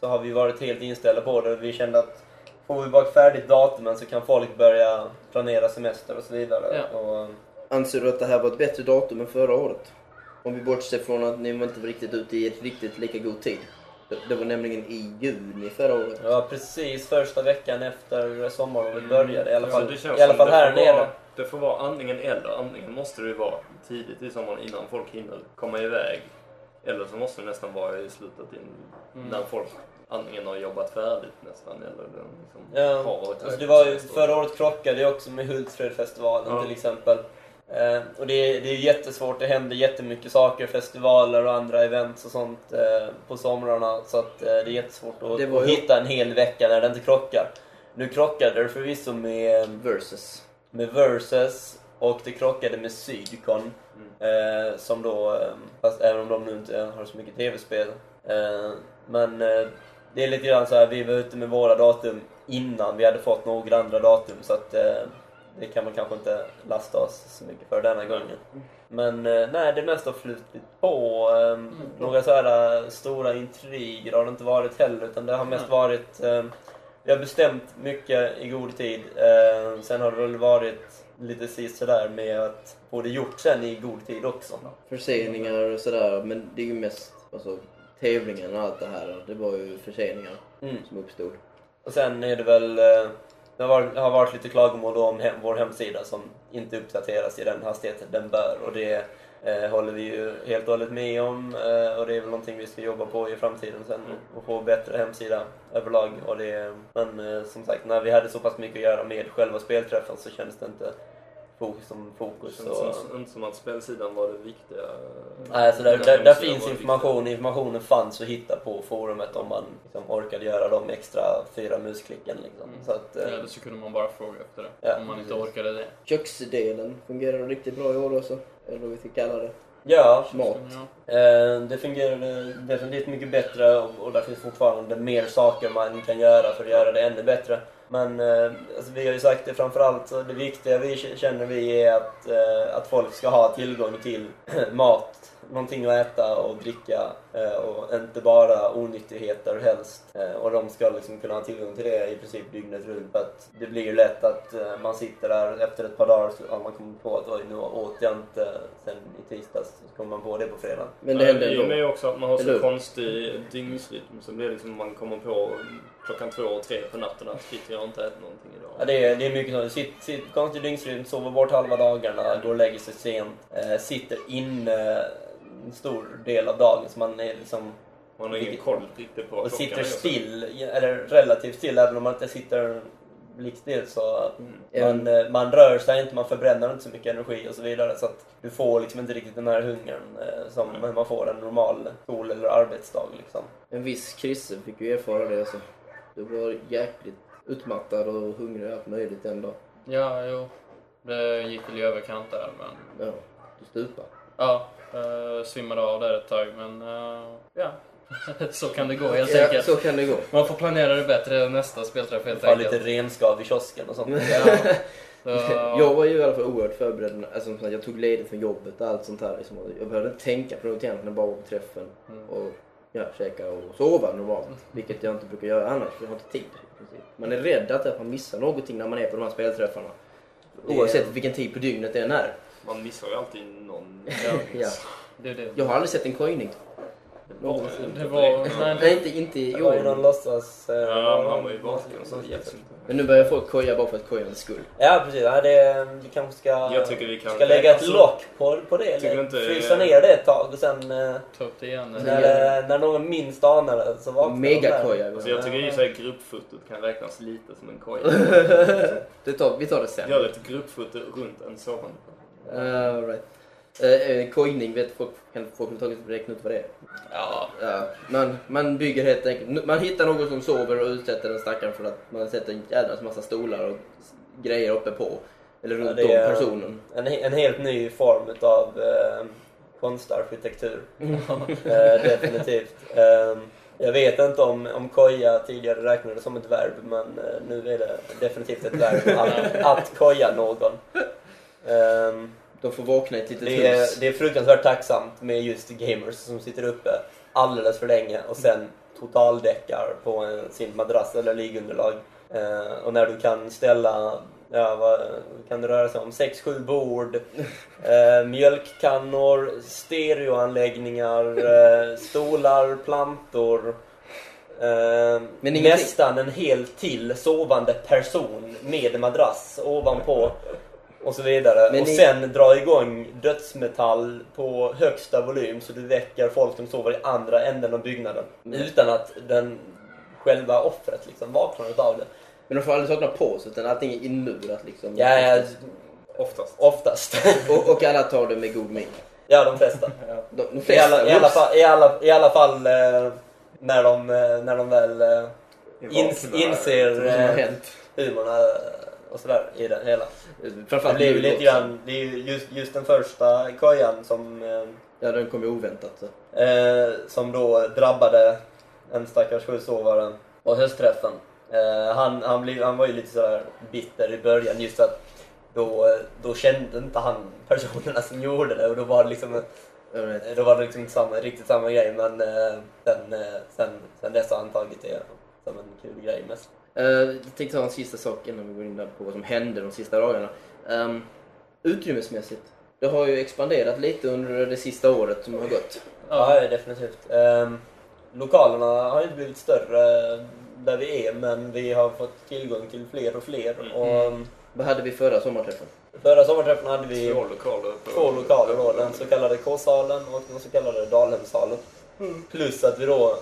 så har vi varit helt inställda på det. Vi kände att får vi bara färdigt datumen så kan folk börja planera semester och så vidare. Ja. Och, ehm, Anser du att det här var ett bättre datum än förra året? Om vi bortser från att ni var inte var riktigt ute i riktigt lika god tid. Det- var nämligen i juni förra året. var precis första veckan efter sommarlovet började, i alla fall, i alla fall här nere. Det får vara antingen eller. Antingen måste det ju vara tidigt i sommaren innan folk hinner komma iväg. Eller så måste det nästan vara i slutet in, Mm. när folk antingen har jobbat färdigt nästan eller den liksom Ja, har varit alltså iväg det på var ju, förra året krockade jag också med Hultsfredsfestivalen Ja. till exempel. Eh, och det är, det är jättesvårt, det händer jättemycket saker, festivaler och andra events och sånt eh, på somrarna. Så att eh, det är jättesvårt att, Det var att ju- hitta en hel vecka när det inte krockar. Nu krockade det förvisso med, Versus. med Versus och det krockade med Sydcon. Eh, som då, eh, fast även om de nu inte har så mycket tv-spel. Eh, men eh, det är lite grann så här, vi var ute med våra datum innan vi hade fått några andra datum. Så att eh, det kan man kanske inte lasta oss så mycket för denna gången. Men eh, nej, det mesta har flutit på. Eh, Några så här stora intriger har det inte varit heller, utan det har mest varit... Vi har bestämt mycket i god tid. Sen har det väl varit lite sist sådär med att få det gjort sen i god tid också. Förseningar och sådär, men det är ju mest alltså, tävlingen och allt det här. Det var ju förseningar Mm. som uppstod. Och sen är det väl... eh, Det har varit, lite klagomål om hem, vår hemsida som inte uppdateras i den hastigheten den bör. Och det eh, håller vi ju helt och hållet med om. Eh, och det är väl någonting vi ska jobba på i framtiden sen. Och få bättre hemsida överlag. Och det, men eh, som sagt, när vi hade så pass mycket att göra med själva spelträffen så kändes det inte fokus som Det fokus. känns Och, som, inte som att spelsidan var det viktiga. Nej, så där, Den där, där hemsidan finns det information. Informationen fanns att hitta på forumet om man liksom orkade göra de extra fyra musklicken. Liksom. Så att, eh, Eller så kunde man bara fråga efter det. Ja, om man inte precis. orkade det. Köksdelen fungerar riktigt bra i år också. Eller vad vi ska kalla det. ja, Mat. Eh, det fungerade definitivt mycket bättre och, och där finns fortfarande mer saker man kan göra för att göra det ännu bättre. Men eh, alltså, vi har ju sagt det framförallt, så det viktiga vi känner vi är att, eh, att folk ska ha tillgång till *clears throat* mat, någonting att äta och dricka eh, och inte bara onyttigheter helst. Eh, och de ska liksom kunna ha tillgång till det i princip dygnet runt. För att det blir ju lätt att eh, man sitter där efter ett par dagar så har man kommit på att oj, nu åt jag inte sen i tisdags. Så kommer man på det på fredag. Men det hände I och ändå. med också att man har så konstig dygnsrytm så blir det liksom man kommer på klockan två och tre på natten att shit, jag har inte ätit någonting idag. Ja, det, är, det är mycket sånt. Sitt, sitt, konstig dygnsrytm, sover bort halva dagarna, går och lägger sig sent, eh, sitter inne en stor del av dagen. Så man är liksom Man har ingen koll riktigt på och sitter still, eller relativt still, även om man inte sitter blickstill så Mm. man, eh, man rör sig inte, man förbränner inte så mycket energi och så vidare. Så att du får liksom inte riktigt den här hungern eh, som man får en normal skol eller arbetsdag. Liksom. En viss Chrisse fick ju erfara det alltså. Du var jäkligt utmattad och hungrig och allt möjligt en dag. ja, jo. Det gick väl i överkant där, men... Ja, du stupade. Ja, uh, svimmade av där ett tag, men uh, ja. *laughs* så kan det gå helt Ja, enkelt. så kan det gå. Man får planera det bättre nästa spelträff helt Får lite enkelt. renskav i kiosken och sånt. Ja. *laughs* Så, Jag var ju i alla fall oerhört förberedd. Alltså, jag tog ledigt från jobbet och allt sånt här. Liksom. Jag behövde inte tänka på något än bara vara på träffen och ja, käka och sova normalt. Vilket jag inte brukar göra annars, för jag har inte tid. Man är rädd att man missar någonting när man är på de här spelträffarna. Oavsett vilken tid på dygnet det än är. Man missar ju alltid någon. *laughs* Ja. det, är det. Jag har aldrig sett en kojning. Någonsin. Det var... Nej, Nej, inte, inte i Det var någon år. låtsas... eh, Ja, han var ju vaken så det hjälps inte. Men nu börjar folk koja bara för att kojans skull. Ja, precis. Ja, det, vi kanske ska, Jag tycker vi kan- ska lägga ett lock på, på det. tycker Eller inte- frysa ner det ett tag och sen eh, ta upp det igen. när, eh, när någon minst anar det så vaknar. Megakoja. Alltså jag tycker ju såhär gruppfotot kan räknas lite som en koja. *laughs* Det tar, vi tar det sen. Gör ett gruppfoto runt en sovande. Uh, right. Eh, eh, kojning, vet folk, kan folk överhuvudtaget räkna ut vad det är? Ja, Ja, man, man bygger helt enkelt, man hittar någon som sover och utsätter den stackaren för att man sätter en jädrans massa stolar och grejer uppe på. Eller runt är- om personen. En, en helt ny form av eh, konstarkitektur. *laughs* eh, definitivt. Eh, jag vet inte om, om koja tidigare räknades som ett verb men eh, nu är det definitivt ett verb att, *laughs* att koja någon. De får vakna i ett litet Det är, hus. det är fruktansvärt tacksamt med just gamers som sitter uppe alldeles för länge och sen totaldäckar på en, sin madrass eller liggunderlag. Eh, och när du kan ställa, ja vad kan det röra sig om? 6-7 bord, *laughs* eh, mjölkkannor, stereoanläggningar, eh, stolar, plantor. Eh, Men ingenting- nästan en helt till sovande person med madrass ovanpå och så vidare. Men och ni- sen dra igång dödsmetall på högsta volym så du väcker folk som sover i andra änden av byggnaden. Utan att den själva offret liksom vaknar utav det. Men de får aldrig sakna på sig utan allting är inmurat liksom. Ja, ja, Oftast. oftast. *laughs* Och, och alla tar det med god min. ja, de flesta. *laughs* De, de I flesta alla, i alla fall, i alla, i alla fall eh, när, de, eh, när de väl eh, ins, inser eh, humorn eh, och sådär i det hela. Det Framförallt ju nu lite grann, det är ju just, just den första kojan som eh, Ja, den kom ju oväntat. Eh, som då drabbade en stackars sjusovare på höstträffen. Eh, han, han, blev, han var ju lite sådär bitter i början just att då, då kände inte han personerna som gjorde det och då var det liksom right. då var det liksom inte samma, riktigt samma grej men eh, sen, eh, sen, sen dess har han tagit det som en kul grej mest. Eh, jag tänkte ta en sista sak innan vi går in där på vad som hände de sista dagarna. Um, utrymmesmässigt. Det har ju expanderat lite under det sista året som har gått. Ja, definitivt. Ehm, lokalerna har inte blivit större där vi är men vi har fått tillgång till fler och fler. Och Vad hade vi förra sommarträffen? förra sommarträffen hade vi Två lokaler. två lokaler då, den så kallade K-salen och den så kallade Dalhemssalen. Plus att vi då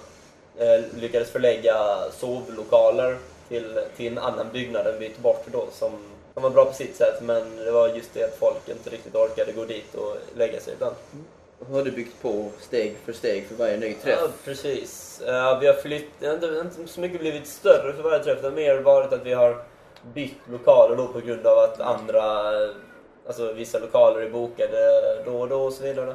eh, lyckades förlägga sovlokaler till, till en annan byggnad än vi tog bort då som, som var bra på sitt sätt men det var just det att folk inte riktigt orkade gå dit och lägga sig ibland. Har du byggt på steg för steg för varje ny träff? Ja, precis. Ja, vi har flytt, det har inte, inte så mycket blivit större för varje träff. Det har mer varit att vi har bytt lokaler då på grund av att andra, alltså vissa lokaler är bokade då och då och så vidare.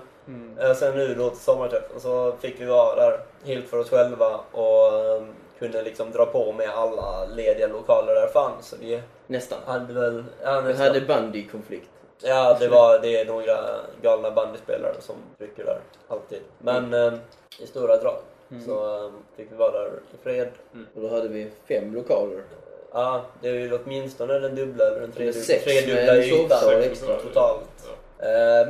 Eh, Sen nu då till sommarträffen så fick vi vara där helt för oss själva och eh, kunde liksom dra på med alla lediga lokaler där fanns. Så vi Nästan. hade väl... Ja, Vi nästan. hade bandykonflikt. Ja, det, var, det är några galna bandyspelare som trycker där, alltid. Men eh, i stora drag så eh, fick vi vara där i fred. Och då hade vi fem lokaler. Ja, det är ju åtminstone den dubbla eller den Eller tredubbla, tredubbla ytan totalt. Eh,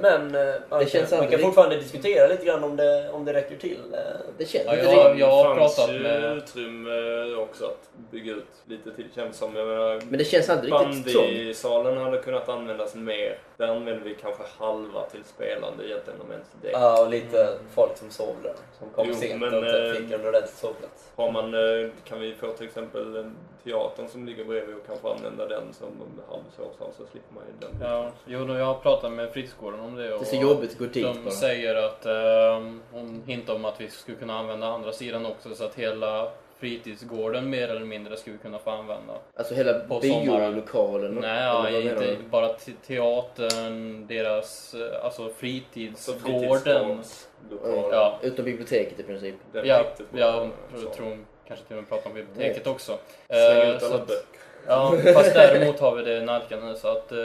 Men eh, man, Det kan, känns man kan fortfarande diskutera lite grann om det, om det räcker till. Eh, Det känns Ja, jag- jag har pratat med- utrymme också att bygga ut lite till känns som. Jag menar, Men det känns aldrig riktigt trångt. Bandysalen hade kunnat användas mer. Där använder vi kanske halva till spelande egentligen om ens det. Ja, och lite folk som sov där. Som kom Jo, sent men, och inte eh, fick en ordentlig sovplats. Har man, eh, kan vi få till exempel teatern som ligger bredvid och kanske använda den som halvsovsal så slipper man ju den. Ja, jo, då jag har pratat med fritidsgården om det. Och Det är så jobbigt att gå dit De bara. säger att, eh, hon hintar om att vi skulle kunna använda andra sidan också så att hela fritidsgården mer eller mindre skulle kunna få använda. Alltså hela biolokalen. Nej, ja, inte bara te- teatern, deras, eh, alltså Så fritidsgården. fritidsgårdslokal. Ja. Utom biblioteket i princip. Den Ja, jag tror kanske till och med pratar om biblioteket också. Släng Eh, ut så alla böcker. Ja, fast däremot har vi det i nalkan nu så att eh,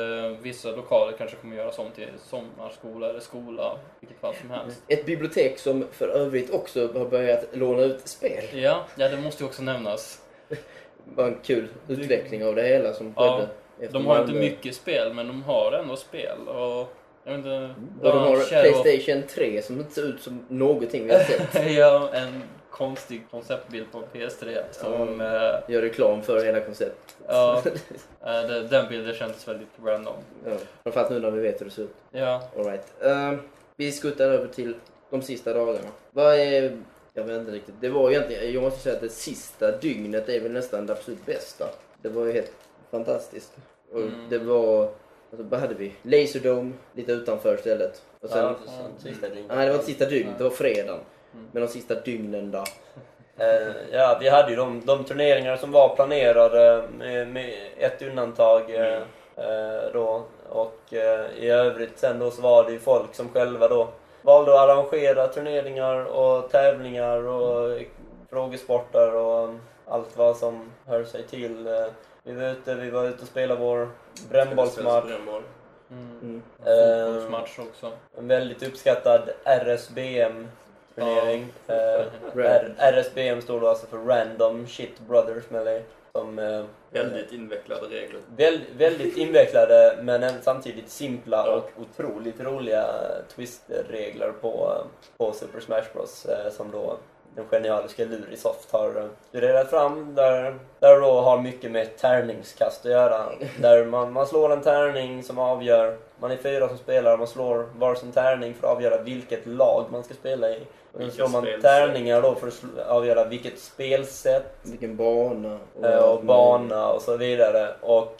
vissa lokaler kanske kommer göras om till sommarskola eller skola, vilket fall som helst. Ett bibliotek som för övrigt också har börjat låna ut spel. Ja, ja det måste ju också nämnas. Var en kul utveckling av det hela som skedde. De har inte mycket spel, men de har ändå spel. Och jag vet inte... Och de har Shadow Playstation 3 som inte ser ut som någonting vi har sett. *laughs* ja, en konstig konceptbild på PS3 som... eh, Gör reklam för hela konceptet. ja, *laughs* eh, det- den bilden kändes väldigt random. Ja, framförallt nu när vi vet hur det ser ut. Ja, All right. Ehm, vi skuttar över till de sista dagarna. Vad är... Jag vet inte riktigt. Det var egentligen... Jag måste säga att det sista dygnet är väl nästan det absolut bästa. Det var ju helt fantastiskt. Och Mm. det var... Alltså, vad hade vi? Laserdome lite utanför istället. Och sen... ja, sen sista dygnet. Nej, det var inte sista dygnet. Det var fredagen. Men de sista dygnen då. Eh, ja, vi hade ju de, de turneringar som var planerade med, med ett undantag eh, eh, då. Och eh, i övrigt sen då så var det ju folk som själva då valde att arrangera turneringar och tävlingar och frågesportar och allt vad som hör sig till. Eh, Vi var ute, vi var ute och spelade vår brännbollsmatch. Brännboll. mm. Mm. Eh, fotbollsmatch också. en väldigt uppskattad RSBM-turnering. Eh, *laughs* Rand. R- RSBM står då alltså för Random Shit Brothers Melee. Som eh, Väldigt invecklade regler. väl, väldigt *laughs* invecklade men samtidigt simpla Ja. och otroligt roliga twistregler på, på Super Smash Bros. Eh, som då den genialiska Lurisoft har eh, studerat fram. Där, där då har mycket med tärningskast att göra. *laughs* Där man, man slår en tärning som avgör, man är fyra som spelar, man slår varsin tärning för att avgöra vilket lag man ska spela i. Och slår man spelsätt. tärningar då för att avgöra vilket spelsätt Vilken bana. eh, och bana och så vidare. Och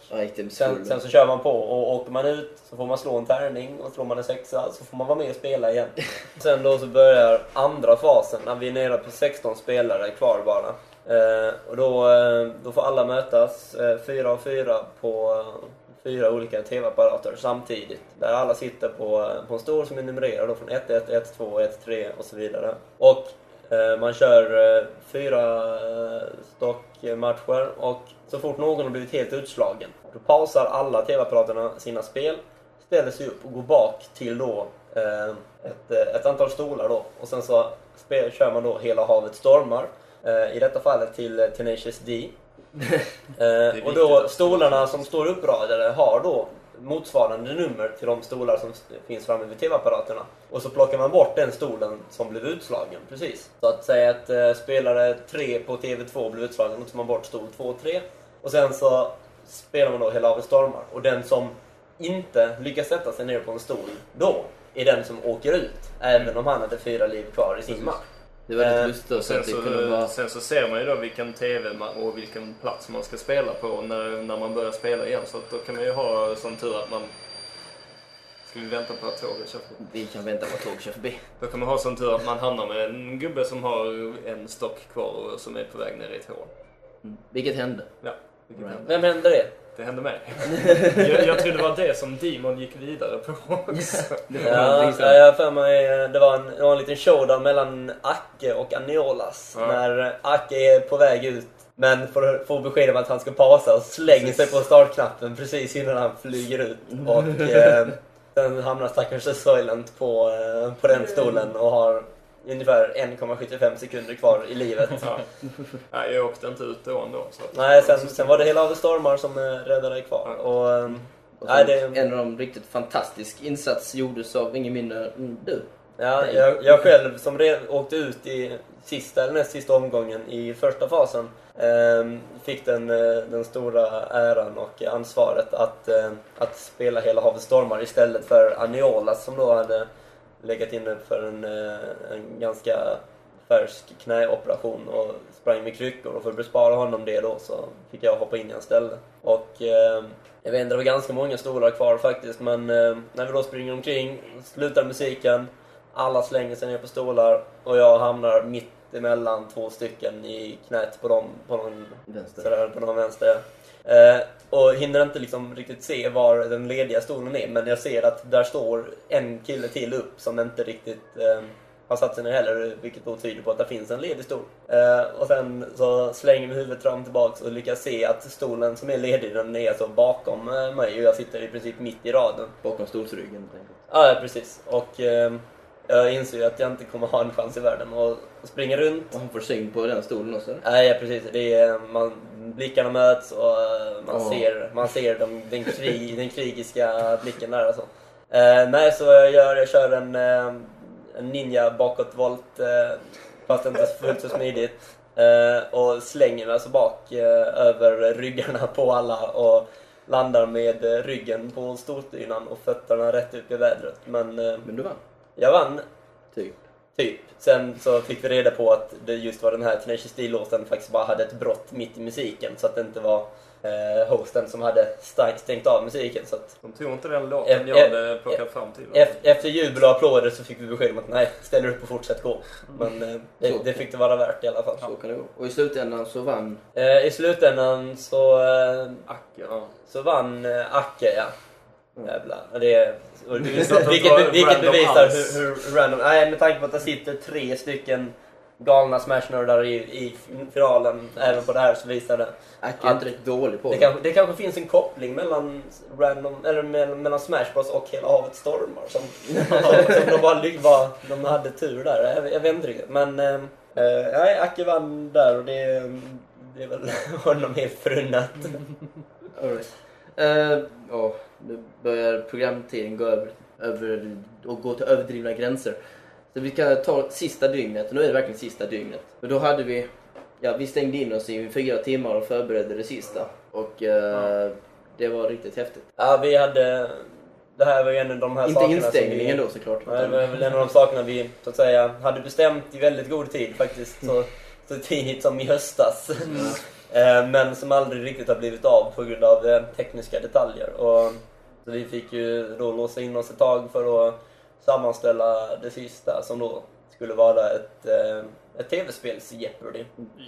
Sen, sen så kör man på och åker man ut så får man slå en tärning och slår man en sexa så får man vara med och spela igen. *laughs* Sen då så börjar andra fasen när vi är nere på 16 spelare kvar bara. Eh, och då, eh, då får alla mötas, eh, fyra och fyra på fyra olika TV-apparater samtidigt. Där alla sitter på, på en stol som är numrerad från 1, 1, 1, 2, 1, 3 och så vidare. Och eh, man kör eh, fyra eh, stockmatcher och så fort någon har blivit helt utslagen då pausar alla TV-apparaterna sina spel, ställer sig upp och går bak till då eh, ett, eh, ett antal stolar då och sen så spel, kör man då Hela havet stormar. Eh, I detta fallet till eh, Tenacious D. Eh, och då stolarna som står uppradade har då motsvarande nummer till de stolar som finns framme vid TV-apparaterna. Och så plockar man bort den stolen som blev utslagen precis. Så att säga att eh, spelare 3 på TV2 blev utslagen, då tar man bort stol 2 och 3. Och sen så spelar man då Hela havet stormar. Och den som inte lyckas sätta sig ner på en stol då är den som åker ut. Även om han hade fyra liv kvar i sin match. Det var lite Eh, lustigt så Sen att det kunde så, vara... sen så ser man ju då vilken TV man, och vilken plats man ska spela på när, när man börjar spela igen. Så att då kan man ju ha sån tur att man... Ska vi vänta på att tåget kör förbi? Vi kan vänta på att tåget kör förbi. Då kan man ha sån tur att man hamnar med en gubbe som har en stock kvar och som är på väg ner i ett hål. Mm. Vilket hände. Ja, vilket Right. hände. Vem hände det? Det hände mig. *laughs* jag, jag tror det var det som Demon gick vidare på också. Ja, jag har för mig eh, det var, en, det var en liten showdown mellan Acke och Aniolas. Ja. När Acke är på väg ut men får, får besked om att han ska pausa och slänger sig på startknappen precis innan han flyger ut. Och *laughs* eh, sen hamnar stackars Soylent på, eh, på den stolen och har ungefär 1,75 sekunder kvar i livet. Ja. Nej, jag åkte inte ut då ändå. Så. Nej, sen, sen var det hela Havet Stormar som eh, räddade dig kvar. Och, eh, Och nej, det, En av de riktigt fantastisk insats gjordes av ingen mindre än du. Ja, jag, jag själv som re- åkte ut i sista eller näst sista omgången i första fasen ehm, fick den, eh, den stora äran och ansvaret att, eh, att spela hela Havet Stormar istället för Aniolas som då hade legat inne för en, eh, en ganska färsk knäoperation och sprang med kryckor och för att bespara honom det då så fick jag hoppa in i hans ställe. Och eh, jag vet inte, det var ganska många stolar kvar faktiskt men eh, när vi då springer omkring, slutar musiken, alla slänger sig ner på stolar och jag hamnar mitt emellan två stycken i knät på dem, på någon Vänster. sådär på någon vänster. Eh, och hinner inte liksom riktigt se var den lediga stolen är men jag ser att där står en kille till upp som inte riktigt eh, har satt sig ner heller vilket då tyder på att det finns en ledig stol. Eh, och sen så slänger vi huvudet fram tillbaks och lyckas se att stolen som är ledig den är alltså bakom eh, mig och jag sitter i princip mitt i raden. Bakom stolsryggen ja, precis. Och eh, jag inser ju att jag inte kommer ha en chans i världen och springer runt Och han får syn på den stolen också. Nej, ja, precis. Det är, man, blickarna möts och eh, man Åh. ser, man ser de, den, krig, den krigiska blicken där alltså. Eh, nej, så jag, gör, jag kör en, eh, en ninja bakåtvolt, eh, fast inte fullt så smidigt. Eh, och slänger mig alltså bak eh, över ryggarna på alla och landar med ryggen på storstynan och fötterna rätt upp i vädret. Men eh, Men du vann. Jag vann Typ. Typ. Sen så fick vi reda på att det just var den här Tenacious D-låten faktiskt bara hade ett brott mitt i musiken. Så att det inte var eh, hosten som hade st- stängt av musiken. Så att De tog inte den låten F- jag hade plockat fram till. ef- efter jubel och applåder så fick vi besked om att nej, ställ dig upp och fortsätt gå. Men eh, det, det fick det vara värt i alla fall. Så kan det gå. Och i slutändan så vann... Eh, I slutändan så, eh, Acke, ja. så vann eh, Acke, ja. Jävlar. Det *laughs* vilket, vilket random bevisar hur, hur random... Nej, med tanke på att det sitter tre stycken galna smashnördar i, i finalen även på det här så visar det. Acke är inte rätt dålig på Det det. kanske, det kanske finns en koppling mellan, random, eller mellan, mellan Smash Bros och Hela havet stormar. Som, *laughs* som, de, bara, bara, de hade tur där. Jag, jag vet inte riktigt. Men eh, eh, nej, Acke vann där och det, det är väl *laughs* honom helt förunnat. All right. Eh, ja, nu börjar programtiden gå över, över och gå till överdrivna gränser. Så vi kan ta sista dygnet, nu är det verkligen sista dygnet. För då hade vi, ja vi stängde in oss i fyra timmar och förberedde det sista. Och eh, det var riktigt häftigt. Ja, vi hade... Det här var ju en av de här Inte sakerna instängningen som vi, då såklart. Nej, det var väl en av de sakerna vi så att säga hade bestämt i väldigt god tid faktiskt. Så, så tidigt som i höstas. Eh, Men som aldrig riktigt har blivit av på grund av eh, tekniska detaljer. Och, så vi fick ju då låsa in oss ett tag för att sammanställa det sista som då skulle vara ett, eh, ett tv-spels Jeopardy.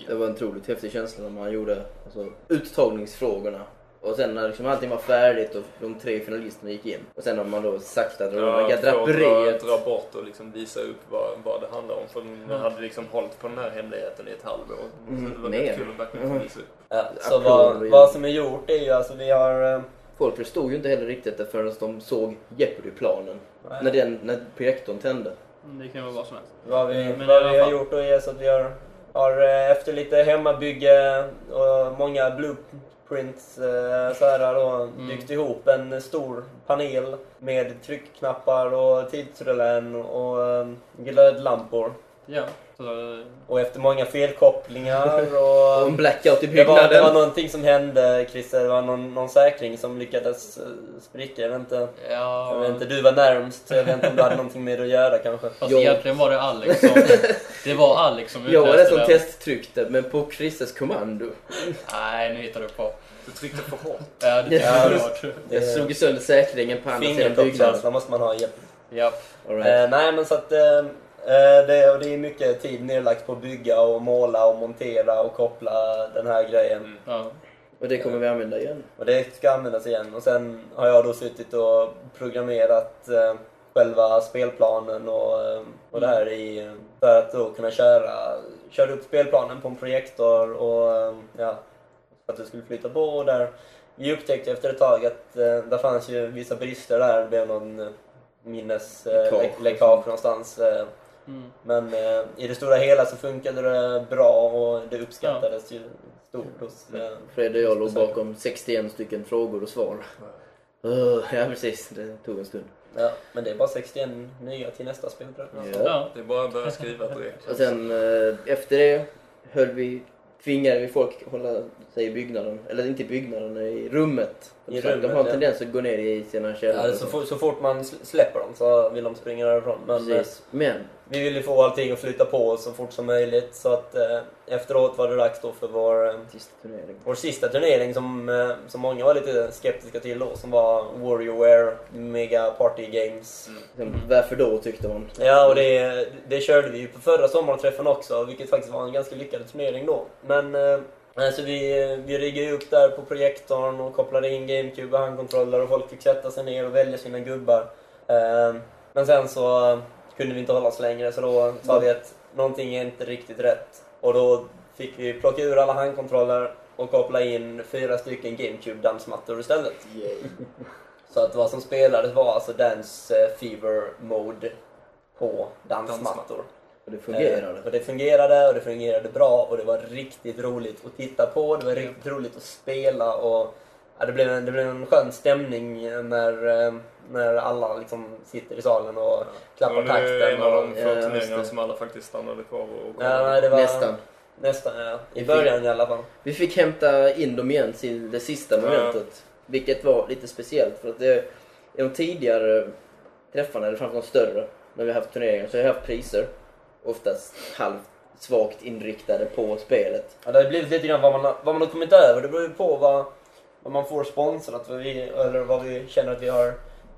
Det var en otroligt häftig känsla när man gjorde alltså, uttagningsfrågorna. Och sen när liksom allting var färdigt och de tre finalisterna gick in. Och sen har man då sakta dragit Ja, att dra, draperiet. dra bort och liksom visa upp vad, vad det handlar om. För man hade liksom hållit på den här hemligheten i ett halvår. Mm, så det var rätt kul att verkligen få visa upp. Ja, så vad, vad som är gjort är ju alltså vi har... Folk förstod ju inte heller riktigt det förrän de såg Jeopardy-planen. När, den, när projektorn tände. Mm, Det kan vara vad som helst. Vad vi, Men vad vi har gjort då är så att vi har, har eh, efter lite hemmabygge och många blueprints eh, så här då, Mm. byggt ihop en stor panel med tryckknappar och tidsrullen och eh, glödlampor. Ja. Så, Och efter många felkopplingar Och en blackout i Det var, det var byggnaden. någonting som hände Christer, det var någon, någon säkring som lyckades eh, spricka. Jag vet inte, ja. jag vet inte du var närmst så jag vet inte om du hade någonting med det att göra kanske. Fast Jag- egentligen var det Alex som... *laughs* Det var Alex som Jag var den som testtryckte, men på Christers kommando. Nej, nu hittar du på. Du tryckte för hårt. Ja, det Ja, är det- klart. Jag slog ju sönder säkringen på andra sidan byggnaden. Måste man ha. Japp. Ja. All right. Eh, nej men så att eh, det, och det är mycket tid nedlagt på att bygga och måla och montera och koppla den här grejen. ja. Och det kommer vi använda igen. Och det ska användas igen. Och sen har jag då suttit och programmerat eh, själva spelplanen och, eh, och det här i, för att då kunna köra, köra upp spelplanen på en projektor och eh, ja, för att det skulle flyta på och där vi upptäckte efter ett tag att eh, där fanns ju vissa brister där. Det blev någon eh, minnesläckage Läckage. eh, läckage någonstans. Mm. men eh, i det stora hela så funkade det bra och det uppskattades ju stort hos eh, Fred och jag låg bakom 61 stycken frågor och svar. Uh, ja, precis. Det tog en stund. Ja, men det är bara 61 nya till nästa spel tror jag. Ja. Ja. Det är bara att börja skriva direkt. Och sen eh, efter det höll vi, tvingade vi folk hålla sig i byggnaden. Eller inte i byggnaden, i rummet. I de har en tendens att gå ner i sina källare. Ja, så, så. fort, så fort man sl- släpper dem så vill de springa därifrån. Men eh, Precis. Men, vi ville få allting att flyta på så fort som möjligt. Så att eh, efteråt var det dags då för vår, eh, sista turnering. vår sista turnering som, eh, som många var lite skeptiska till då. Som var Warriorware Mega Party Games. Sen, Varför då tyckte man. Ja, och det, det körde vi ju på förra sommarträffen också, vilket faktiskt var en ganska lyckad turnering då. Men eh, alltså vi, vi riggade upp där på projektorn och kopplade in GameCube och handkontroller och folk fick sätta sig ner och välja sina gubbar. Eh, men sen så eh, kunde vi inte hålla oss längre så då sa vi att någonting är inte riktigt rätt. Och då fick vi plocka ur alla handkontroller och koppla in fyra stycken GameCube-dansmattor istället. *laughs* Så att vad som spelades var alltså Dance eh, Fever Mode på dansmattor. Och det fungerade. Eh, och det fungerade och det fungerade bra och det var riktigt roligt att titta på. Det var riktigt roligt att spela och ja, det, blev en, det blev en skön stämning när, eh, när alla liksom sitter i salen och klappar Och det takten. en av Och, de få Ja, turneringarna som alla faktiskt stannade kvar och ja, nej, det var Nästan. Nästan, ja. I Vi fick- början i alla fall. Vi fick hämta in dem igen till det sista momentet. Vilket var lite speciellt för att det, i de tidigare träffarna, eller framförallt de större, när vi har haft turneringar, så har jag haft priser. Oftast halvt svagt inriktade på spelet. Ja, det har blivit lite grann vad man, har- vad man har kommit över. Det beror ju på vad, vad man får sponsrat vad vi, eller vad vi känner att vi har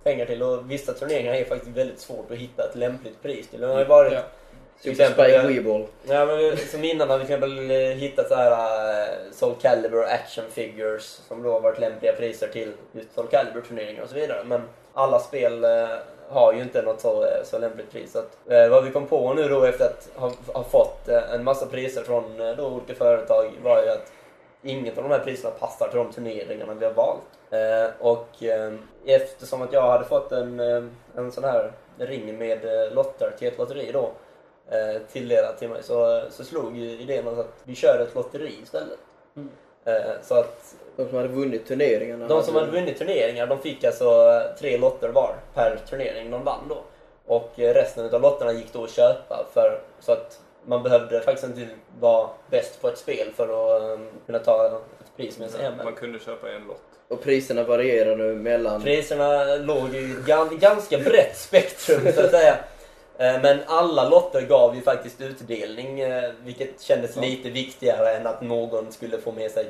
pengar till. Och vissa turneringar är faktiskt väldigt svårt att hitta ett lämpligt pris till. Det har ju varit Ja. till exempel... Weeball. Ja, men som innan har vi till exempel eh, hittat så här uh, Soul Calibur action figures som då har varit lämpliga priser till just Soul Calibur turneringar och så vidare. Men alla spel eh, har ju inte något så, eh, så lämpligt pris. Så att, eh, vad vi kom på nu då efter att ha, ha fått eh, en massa priser från eh, då olika företag var ju att inget av de här priserna passar till de turneringarna vi har valt. Eh, och eh, eftersom att jag hade fått en, eh, en sån här ring med eh, lotter till ett lotteri då eh, tilldelat till mig så, så slog ju idén att vi kör ett lotteri istället. Mm. Eh, så att De som hade vunnit turneringarna. de som hade vunnit turneringar de fick alltså tre lotter var per turnering de vann då. Och eh, resten av lotterna gick då att köpa för, så att man behövde faktiskt inte vara bäst på ett spel för att eh, kunna ta ett pris med sig hem. Man kunde köpa en lott. Och priserna varierade mellan... Priserna låg ju i gan- ganska brett spektrum så att säga. Eh, Men alla lotter gav ju faktiskt utdelning, eh, vilket kändes lite viktigare än att någon skulle få med sig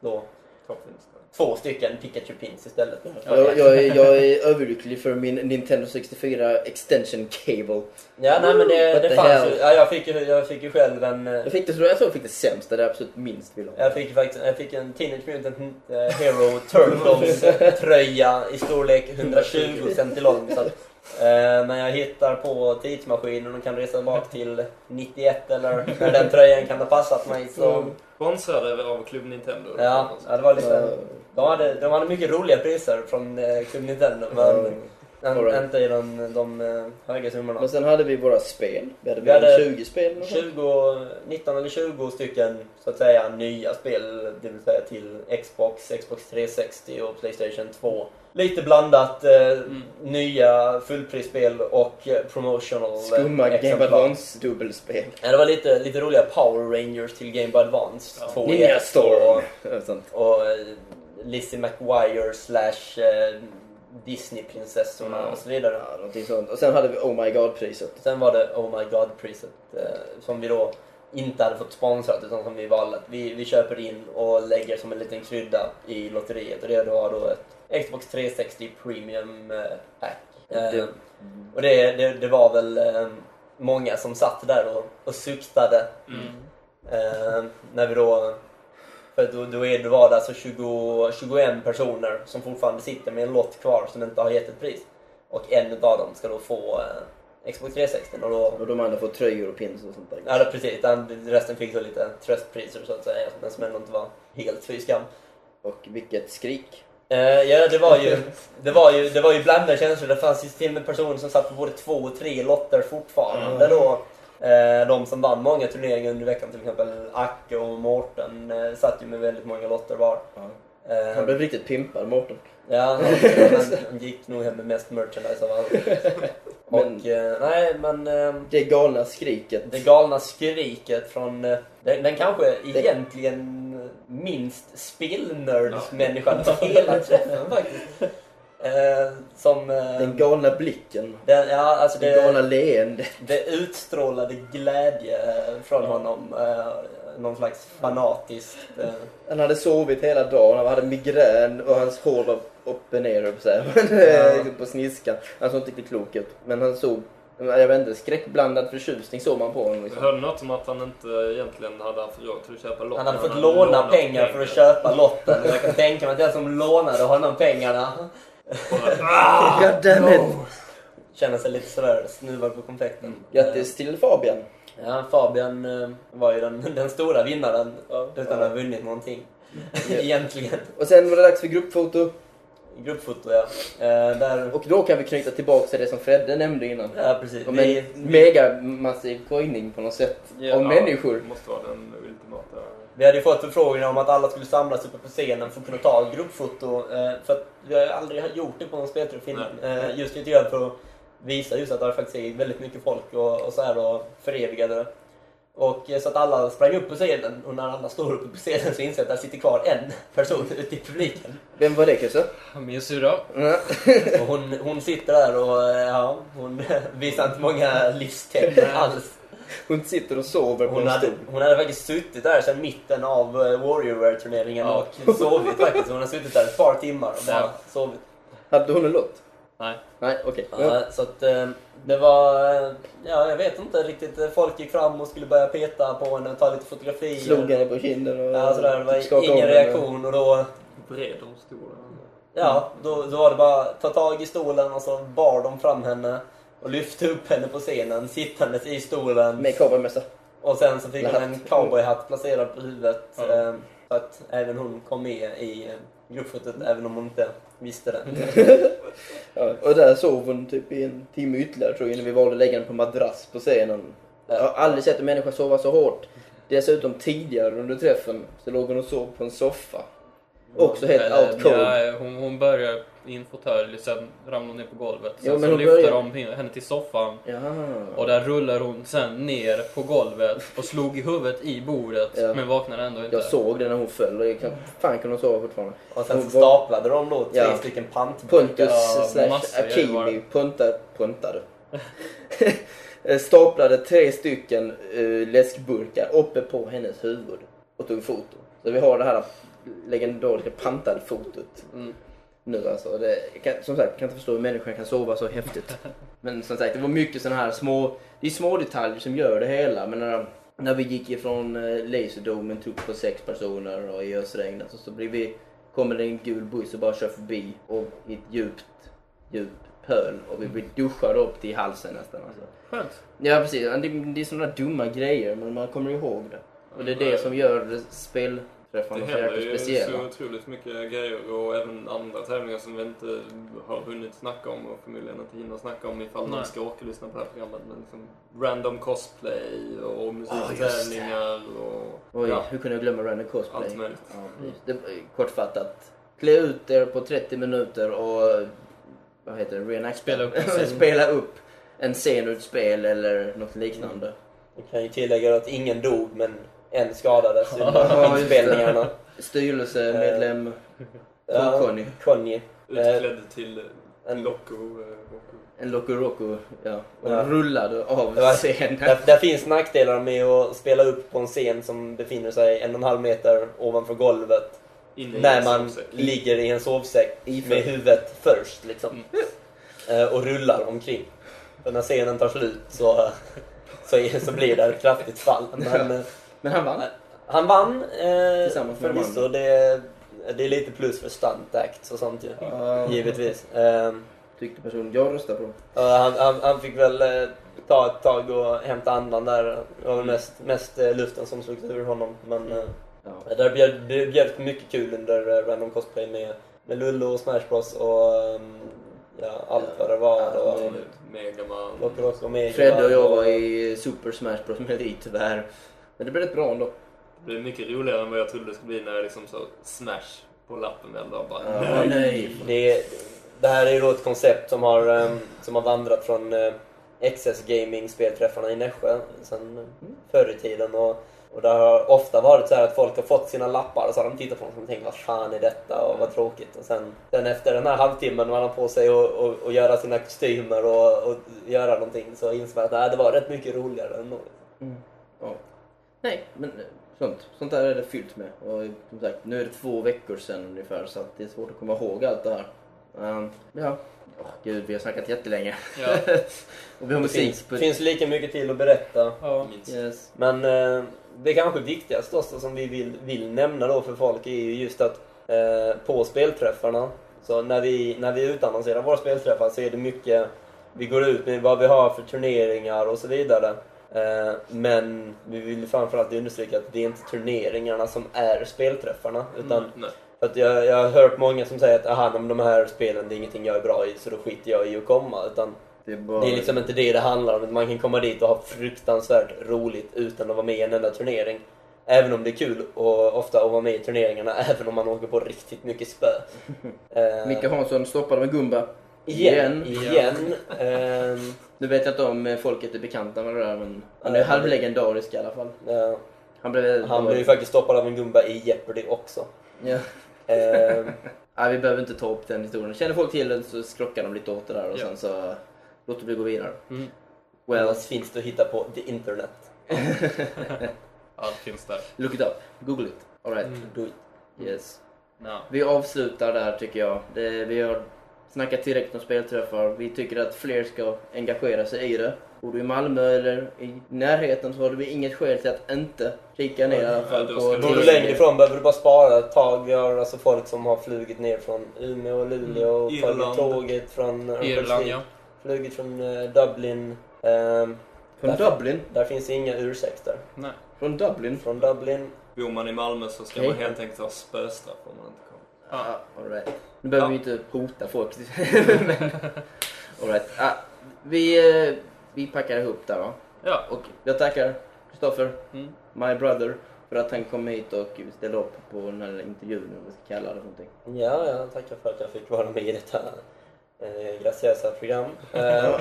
då. Två stycken Pikachu-pins istället. Jag, jag, är, jag är överlycklig för min Nintendo 64 extension cable. Ja, nej men det, What det fanns hell? ju. Ja, jag fick ju, jag fick ju själv en... eh, Jag fick det, så jag tror jag fick det sämsta, det jag absolut minst vill ha. Jag fick faktiskt jag fick en Teenage Mutant Hero Turtles tröja i storlek *laughs* 120 centilong. Så att, eh, när jag hittar på tidsmaskinen och kan resa bak till 91 eller när den tröjan kan ha passat mig så... Sponsrade av Club Nintendo. Ja, ja det var lite... De hade, de hade mycket roliga priser från eh, Club Nintendo men en, Alright. inte i de, de eh, höga summorna. Men sen hade vi våra spel. Vi hade, Vi hade 20 spel. eller något sånt. 20, 19 eller 20 stycken så att säga nya spel, det vill säga till Xbox, Xbox 360 och Playstation 2. Lite blandat eh, nya fullprisspel och eh, promotional eh, Skumma Game exemplar. Advance dubbelspel. Ja, det var lite, lite roliga Power Rangers till Game Boy Advance. Ja. Ninja Storm. Sånt. Och, *laughs* och eh, Lizzie McGuire slash Disney-prinsessorna Mm. och så vidare. Ja, någonting sånt. Och sen hade vi Oh My God-priset. Sen var det Oh My God-priset eh, som vi då inte hade fått sponsrat utan som vi valde att vi, vi köper in och lägger som en liten krydda i lotteriet och det var då ett Xbox 360 Premium eh, Pack. Eh, Det- och det, det, det var väl eh, många som satt där och, och suktade eh, när vi då för då, då, är, då var det alltså 20, 21 personer som fortfarande sitter med en lott kvar som inte har gett ett pris. Och en av dem ska då få eh, Xbox 360 och då Och de andra får tröjor och pins och sånt där. Ja, det- precis. Den, resten fick så lite tröstpriser så att säga, men som ändå inte var helt fy skam. Och vilket skrik. Eh, ja, det var ju, *laughs* det var ju, det var ju blandade känslor. Det fanns ju till och med personer som satt på både två och tre lotter fortfarande då. Eh, de som vann många turneringar under veckan, till exempel Acke och Mårten, eh, satt ju med väldigt många lotter var. Eh, Han blev riktigt pimpad, Mårten. Ja, han, han gick nog hem med mest merchandise av allt. *laughs* Och, Men- eh, nej men... Eh, Det galna skriket. det galna skriket från eh, den, den kanske egentligen minst spelnördsmänniskan till hela träffen *laughs* faktiskt. Eh, som... Eh, Den galna blicken. den, ja, alltså Det galna det, leende. det utstrålade glädje eh, från honom. Eh, någon slags fanatiskt... Eh, Han hade sovit hela dagen, han hade migrän och hans hår var uppe ner *laughs* upp så här. Ja. på sniskan. Han såg inte riktigt klok ut. Men han såg, jag vet inte, skräckblandad förtjusning såg man på honom. Jag Liksom. hörde något om att han inte egentligen hade haft råd till att köpa lotten. han hade fått låna pengar för att köpa lotten. Och jag kan tänka mig att den som lånade honom pengarna God damn it! känner sig lite sådär snuvad på konfekten. Grattis till Fabian. Ja, Fabian eh, var ju den, den stora vinnaren utan att ha vunnit någonting. *laughs* Egentligen. Och sen var det dags för gruppfoto. Gruppfoto, ja. Eh, där... Och då kan vi knyta tillbaka till det som Fredde nämnde innan. Ja, precis. Om Vi, en mega massiv coining på något sätt. Ja. Av människor. Det måste vara den ultimata... vi hade ju fått förfrågningar om att alla skulle samlas uppe på scenen för att kunna ta ett gruppfoto. Eh, för att vi har aldrig gjort det på någon spelträff innan. Eh, just lite grann för att visa just att det faktiskt är väldigt mycket folk och, och så här och förevigade det. Och eh, så att alla sprang upp på scenen och när alla står uppe på scenen så inser jag att där sitter kvar en person ute i publiken. Vem var det Kusse? Min syrra. Hon, hon sitter där och ja, hon *laughs* visar inte många livstecken alls. *laughs* Hon sitter och sover på Hon en hade, stol. hon hade faktiskt suttit där sedan mitten av eh, Warriorware-turneringen Ja. och sovit faktiskt. Hon har suttit där ett par timmar och bara Ja. sovit. Hade hon en lott? Nej. Nej, okej. Ja. Ja, så att eh, det var, eh, ja jag vet inte riktigt. Folk gick fram och skulle börja peta på henne och ta lite fotografier. Slog henne på kinden och Ja, sådär. Det var skakade ingen reaktion och då, Bred och stor. ja, då, då var det bara ta tag i stolen och så bar de fram henne och lyfte upp henne på scenen sittandes i stolen. Med cowboymössa. Och sen så fick hon en cowboyhatt placerad på huvudet. Ja. eh, Så att även hon kom med i eh, gruppfotot, även om hon inte visste det. *laughs* Ja, och där sov hon typ i en timme ytterligare tror jag innan vi valde att lägga henne på madrass på scenen. Jag har aldrig sett en människa sova så hårt. Dessutom tidigare under träffen så låg hon och sov på en soffa. Också helt out cold. Ja, hon, hon börjar i en fåtölj, sen ramlar hon ner på golvet. Sen Jo, men så lyfter börjar- de henne till soffan. Ja. Och där rullar hon sen ner på golvet och slog i huvudet i bordet. Ja. Men vaknade ändå inte. Jag såg det när hon föll och jag kan, fan kunde hon sova fortfarande. Och sen Hon så var- staplade de då tre Ja. stycken pantburkar. Pontus Ja, slash Akimi puntade. Eh, Staplade tre stycken uh, läskburkar uppe på hennes huvud och tog foto. Så vi har det här legendariska pantad-fotot. Mm. Nu alltså. Det, jag kan, som sagt, jag kan inte förstå hur människan kan sova så häftigt. *laughs* Men som sagt, det var mycket sådana här små, det är små detaljer som gör det hela. Men när, när vi gick ifrån eh, Laserdomen, tog på sex personer och i ösregnet så, så blir vi, kommer det en gul buss och bara kör förbi och i ett djupt, djupt pöl och vi blir duschade upp till halsen nästan. Alltså. Skönt. Ja precis, det, det är sådana dumma grejer men man kommer ihåg det. Och det är det som gör spelträffarna Det händer ju speciella. så otroligt mycket grejer och även andra tävlingar som vi inte har hunnit snacka om och förmodligen inte hinner snacka om ifall Nej. man ska orka lyssna på det här programmet. Men liksom random cosplay och det. musiktävlingar och Oj, ja, hur kunde jag glömma random cosplay? allt möjligt. Ja, det, kortfattat. Klä ut er på 30 minuter och vad heter det? Spela upp. *laughs* Spela upp en scen ur ett spel eller något liknande. Jag kan ju tillägga att ingen dog, men en skadades *laughs* under inspelningarna. Styrelsemedlem Ja, Conny. Conny. Utklädd till En- Loco. eh, Loco. En Loco Roco, ja. Och Ja. rullade av Det var- scenen. Där, där finns nackdelar med att spela upp på en scen som befinner sig en och en halv meter ovanför golvet. Inne När man sovsäck. ligger i en sovsäck med huvudet först liksom. Eh, Och rullar omkring. För när scenen tar slut så, *laughs* så, så blir det ett kraftigt fall. Men eh, Men han vann. han vann eh, Tillsammans med förvisso. Det, det är lite plus för stunt acts och sånt ju. Ja, Givetvis. Eh, Tyckte personen jag röstade på. Ja, han, han, han fick väl eh, ta ett tag och hämta andan där. Det var väl mest, mest eh, luften som slogs ur honom. Men eh, Ja. där bjöd, det bjöd mycket kul under eh, Random Cosplay med, med Lullo och Smash Bros och ehm, ja, allt vad det var. Ja, och, Megaman. Fred och jag var i Super Smash Bros med dig tyvärr. Men det blev rätt bra ändå. Det blev mycket roligare än vad jag trodde det skulle bli när jag liksom så smash på lappen väl då. Bara, Ja, nej. Det, det här är ju då ett koncept som har, ehm, som har vandrat från eh, XS Gaming spelträffarna i Nässjö sen eh, förr i tiden. Och, och det har ofta varit så här att folk har fått sina lappar och så har de tittat på dem och tänkt vad fan är detta och vad tråkigt. Och sen, sen efter den här halvtimmen man har på sig att och, och göra sina kostymer och, och göra någonting så inser man att nej, det var rätt mycket roligare ändå. Ja. Nej, men eh, sånt, sånt där är det fyllt med. Och som sagt, nu är det två veckor sedan ungefär så att det är svårt att komma ihåg allt det här. Um, ja, Åh, gud vi har snackat jättelänge. Ja. *laughs* och vi har Det musik finns, på... finns lika mycket till att berätta. ja. Yes. Men eh, det kanske viktigaste också som vi vill, vill nämna då för folk är ju just att eh, på spelträffarna, så när vi, när vi utannonserar våra spelträffar så är det mycket, vi går ut med vad vi har för turneringar och så vidare. Eh, men vi vill framförallt understryka att det är inte turneringarna som är spelträffarna. Utan Nej. för att jag, jag har hört många som säger att aha, de här spelen det är ingenting jag är bra i så då skiter jag i att komma. Utan Det är bara... det är liksom inte det det handlar om. Man kan komma dit och ha fruktansvärt roligt utan att vara med i en enda turnering. Även om det är kul och ofta att vara med i turneringarna, *laughs* även om man åker på riktigt mycket spö. *laughs* Micke Hansson stoppade med Gumba. Igen. Igen. Igen. Ehm, Nu vet jag inte om eh, folket är bekanta med det där men han är Nej. halvlegendarisk i alla fall. eh, Han blev... han blev ju faktiskt stoppad av en gumba i Jeopardy också. Ja. Ehm, *laughs* Nej, vi behöver inte ta upp den historien. Känner folk till den så skrockar de lite åt det där och Ja. sen så låter vi gå vidare. Mm. Well, annars finns det att hitta på the internet. *laughs* Allt finns där. look it up. Google it. Alright. Mm. Do it. Yes. Ja. Vi avslutar där tycker jag. Det, vi har snackat tillräckligt om spelträffar. Vi tycker att fler ska engagera sig i det. Bor du i Malmö eller i närheten så har vi inget skäl till att inte kika ner i alla fall Bor du längre ifrån behöver du bara spara ett tag. Vi har alltså folk som har flugit ner från Umeå och Luleå och Mm. tagit tåget från Irland ja. Flugit från eh, Dublin. Ehm, Från Därför- Dublin? där finns inga ursäkter. Nej. Från Dublin? Från Dublin. Bor man i Malmö så ska Okej. man helt enkelt ha spöstraff om man inte. Ja. Ja, all right. Nu behöver vi inte hota folk. *laughs* Men, all right. ah, vi, eh, vi packar ihop där va. Ja. Och jag tackar Kristoffer, Mm. my brother, för att han kom hit och ställde upp på den här intervjun, eller vad vi ska kalla det för någonting. Ja, jag tackar för att jag fick vara med i detta eh, graciösa program. *laughs* Eh,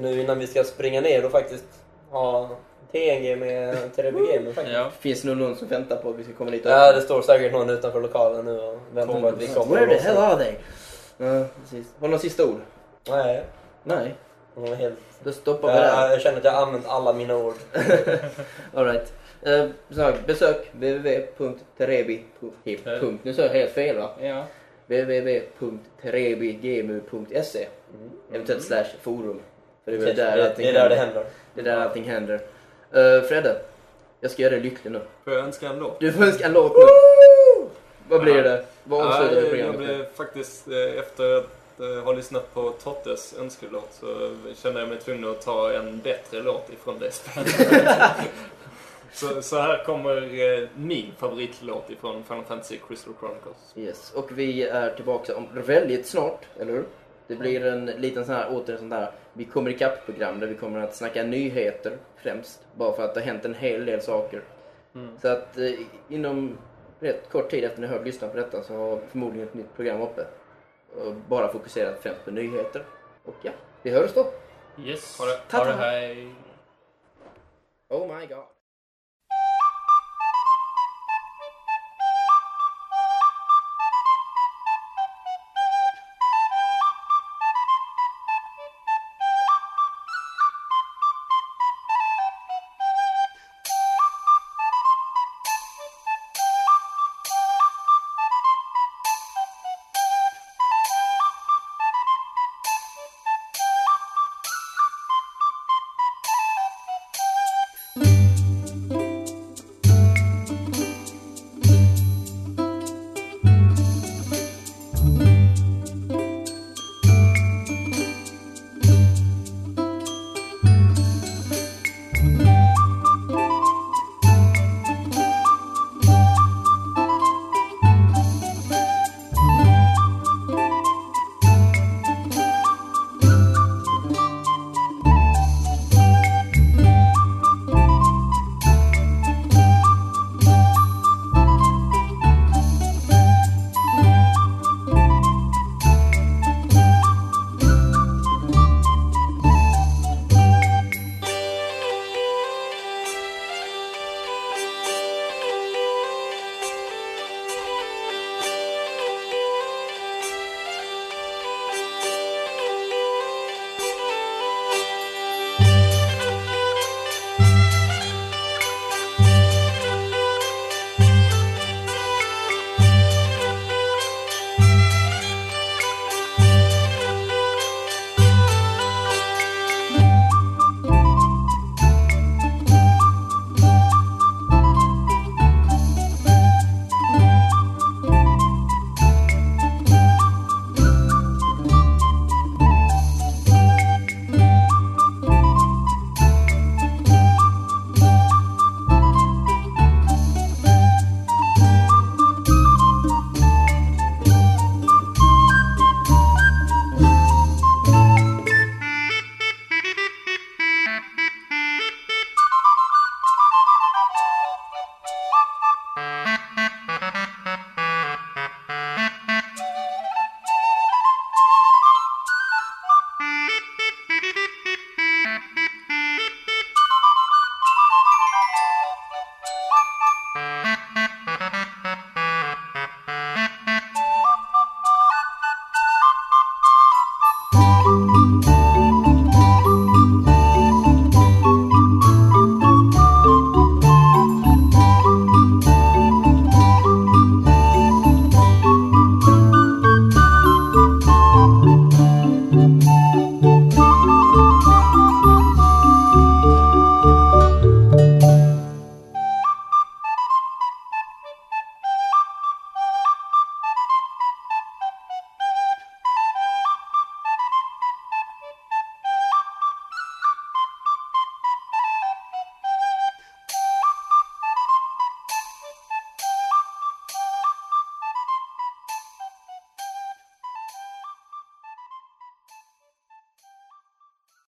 nu innan vi ska springa ner och faktiskt ha TNG med TRBG med faktiskt. Ja. Finns det nog någon som väntar på att vi ska komma dit och Ja, det står säkert någon utanför lokalen nu och väntar på att vi kommer. Where the hell are they? Ja, precis. Har du några sista ord? Nej, Nej. helt... Då stoppar vi Jag, där. jag känner att jag har använt alla mina ord. *laughs* All right. Eh, så besök www.terebi.hip. Nu sa jag helt fel va? Ja. www.terebigmu.se Eventuellt slash forum. För det är väl där det, allting det är där det händer. Det är där allting händer. Uh, Fredde, jag ska göra dig lycklig nu. Får jag önska en låt? Du får önska en låt nu. Vad blir det? Vad avslutar jag programmet med? blev faktiskt, eh, efter att eh, ha lyssnat på Tottes önskelåt så kände jag mig tvungen att ta en bättre låt ifrån det spelet. *laughs* så, så här kommer min favoritlåt ifrån Final Fantasy Crystal Chronicles. Yes. Och vi är tillbaka om väldigt snart, eller hur? Det blir en liten sån här, åter sån där, vi kommer ikapp program där vi kommer att snacka nyheter främst. Bara för att det har hänt en hel del saker. Så att eh, inom rätt kort tid efter ni har lyssnat på detta så har vi förmodligen ett nytt program uppe. Och bara fokuserat främst på nyheter. Och ja, vi hörs då. Yes. Ha det. Ha det, hej. Oh my god.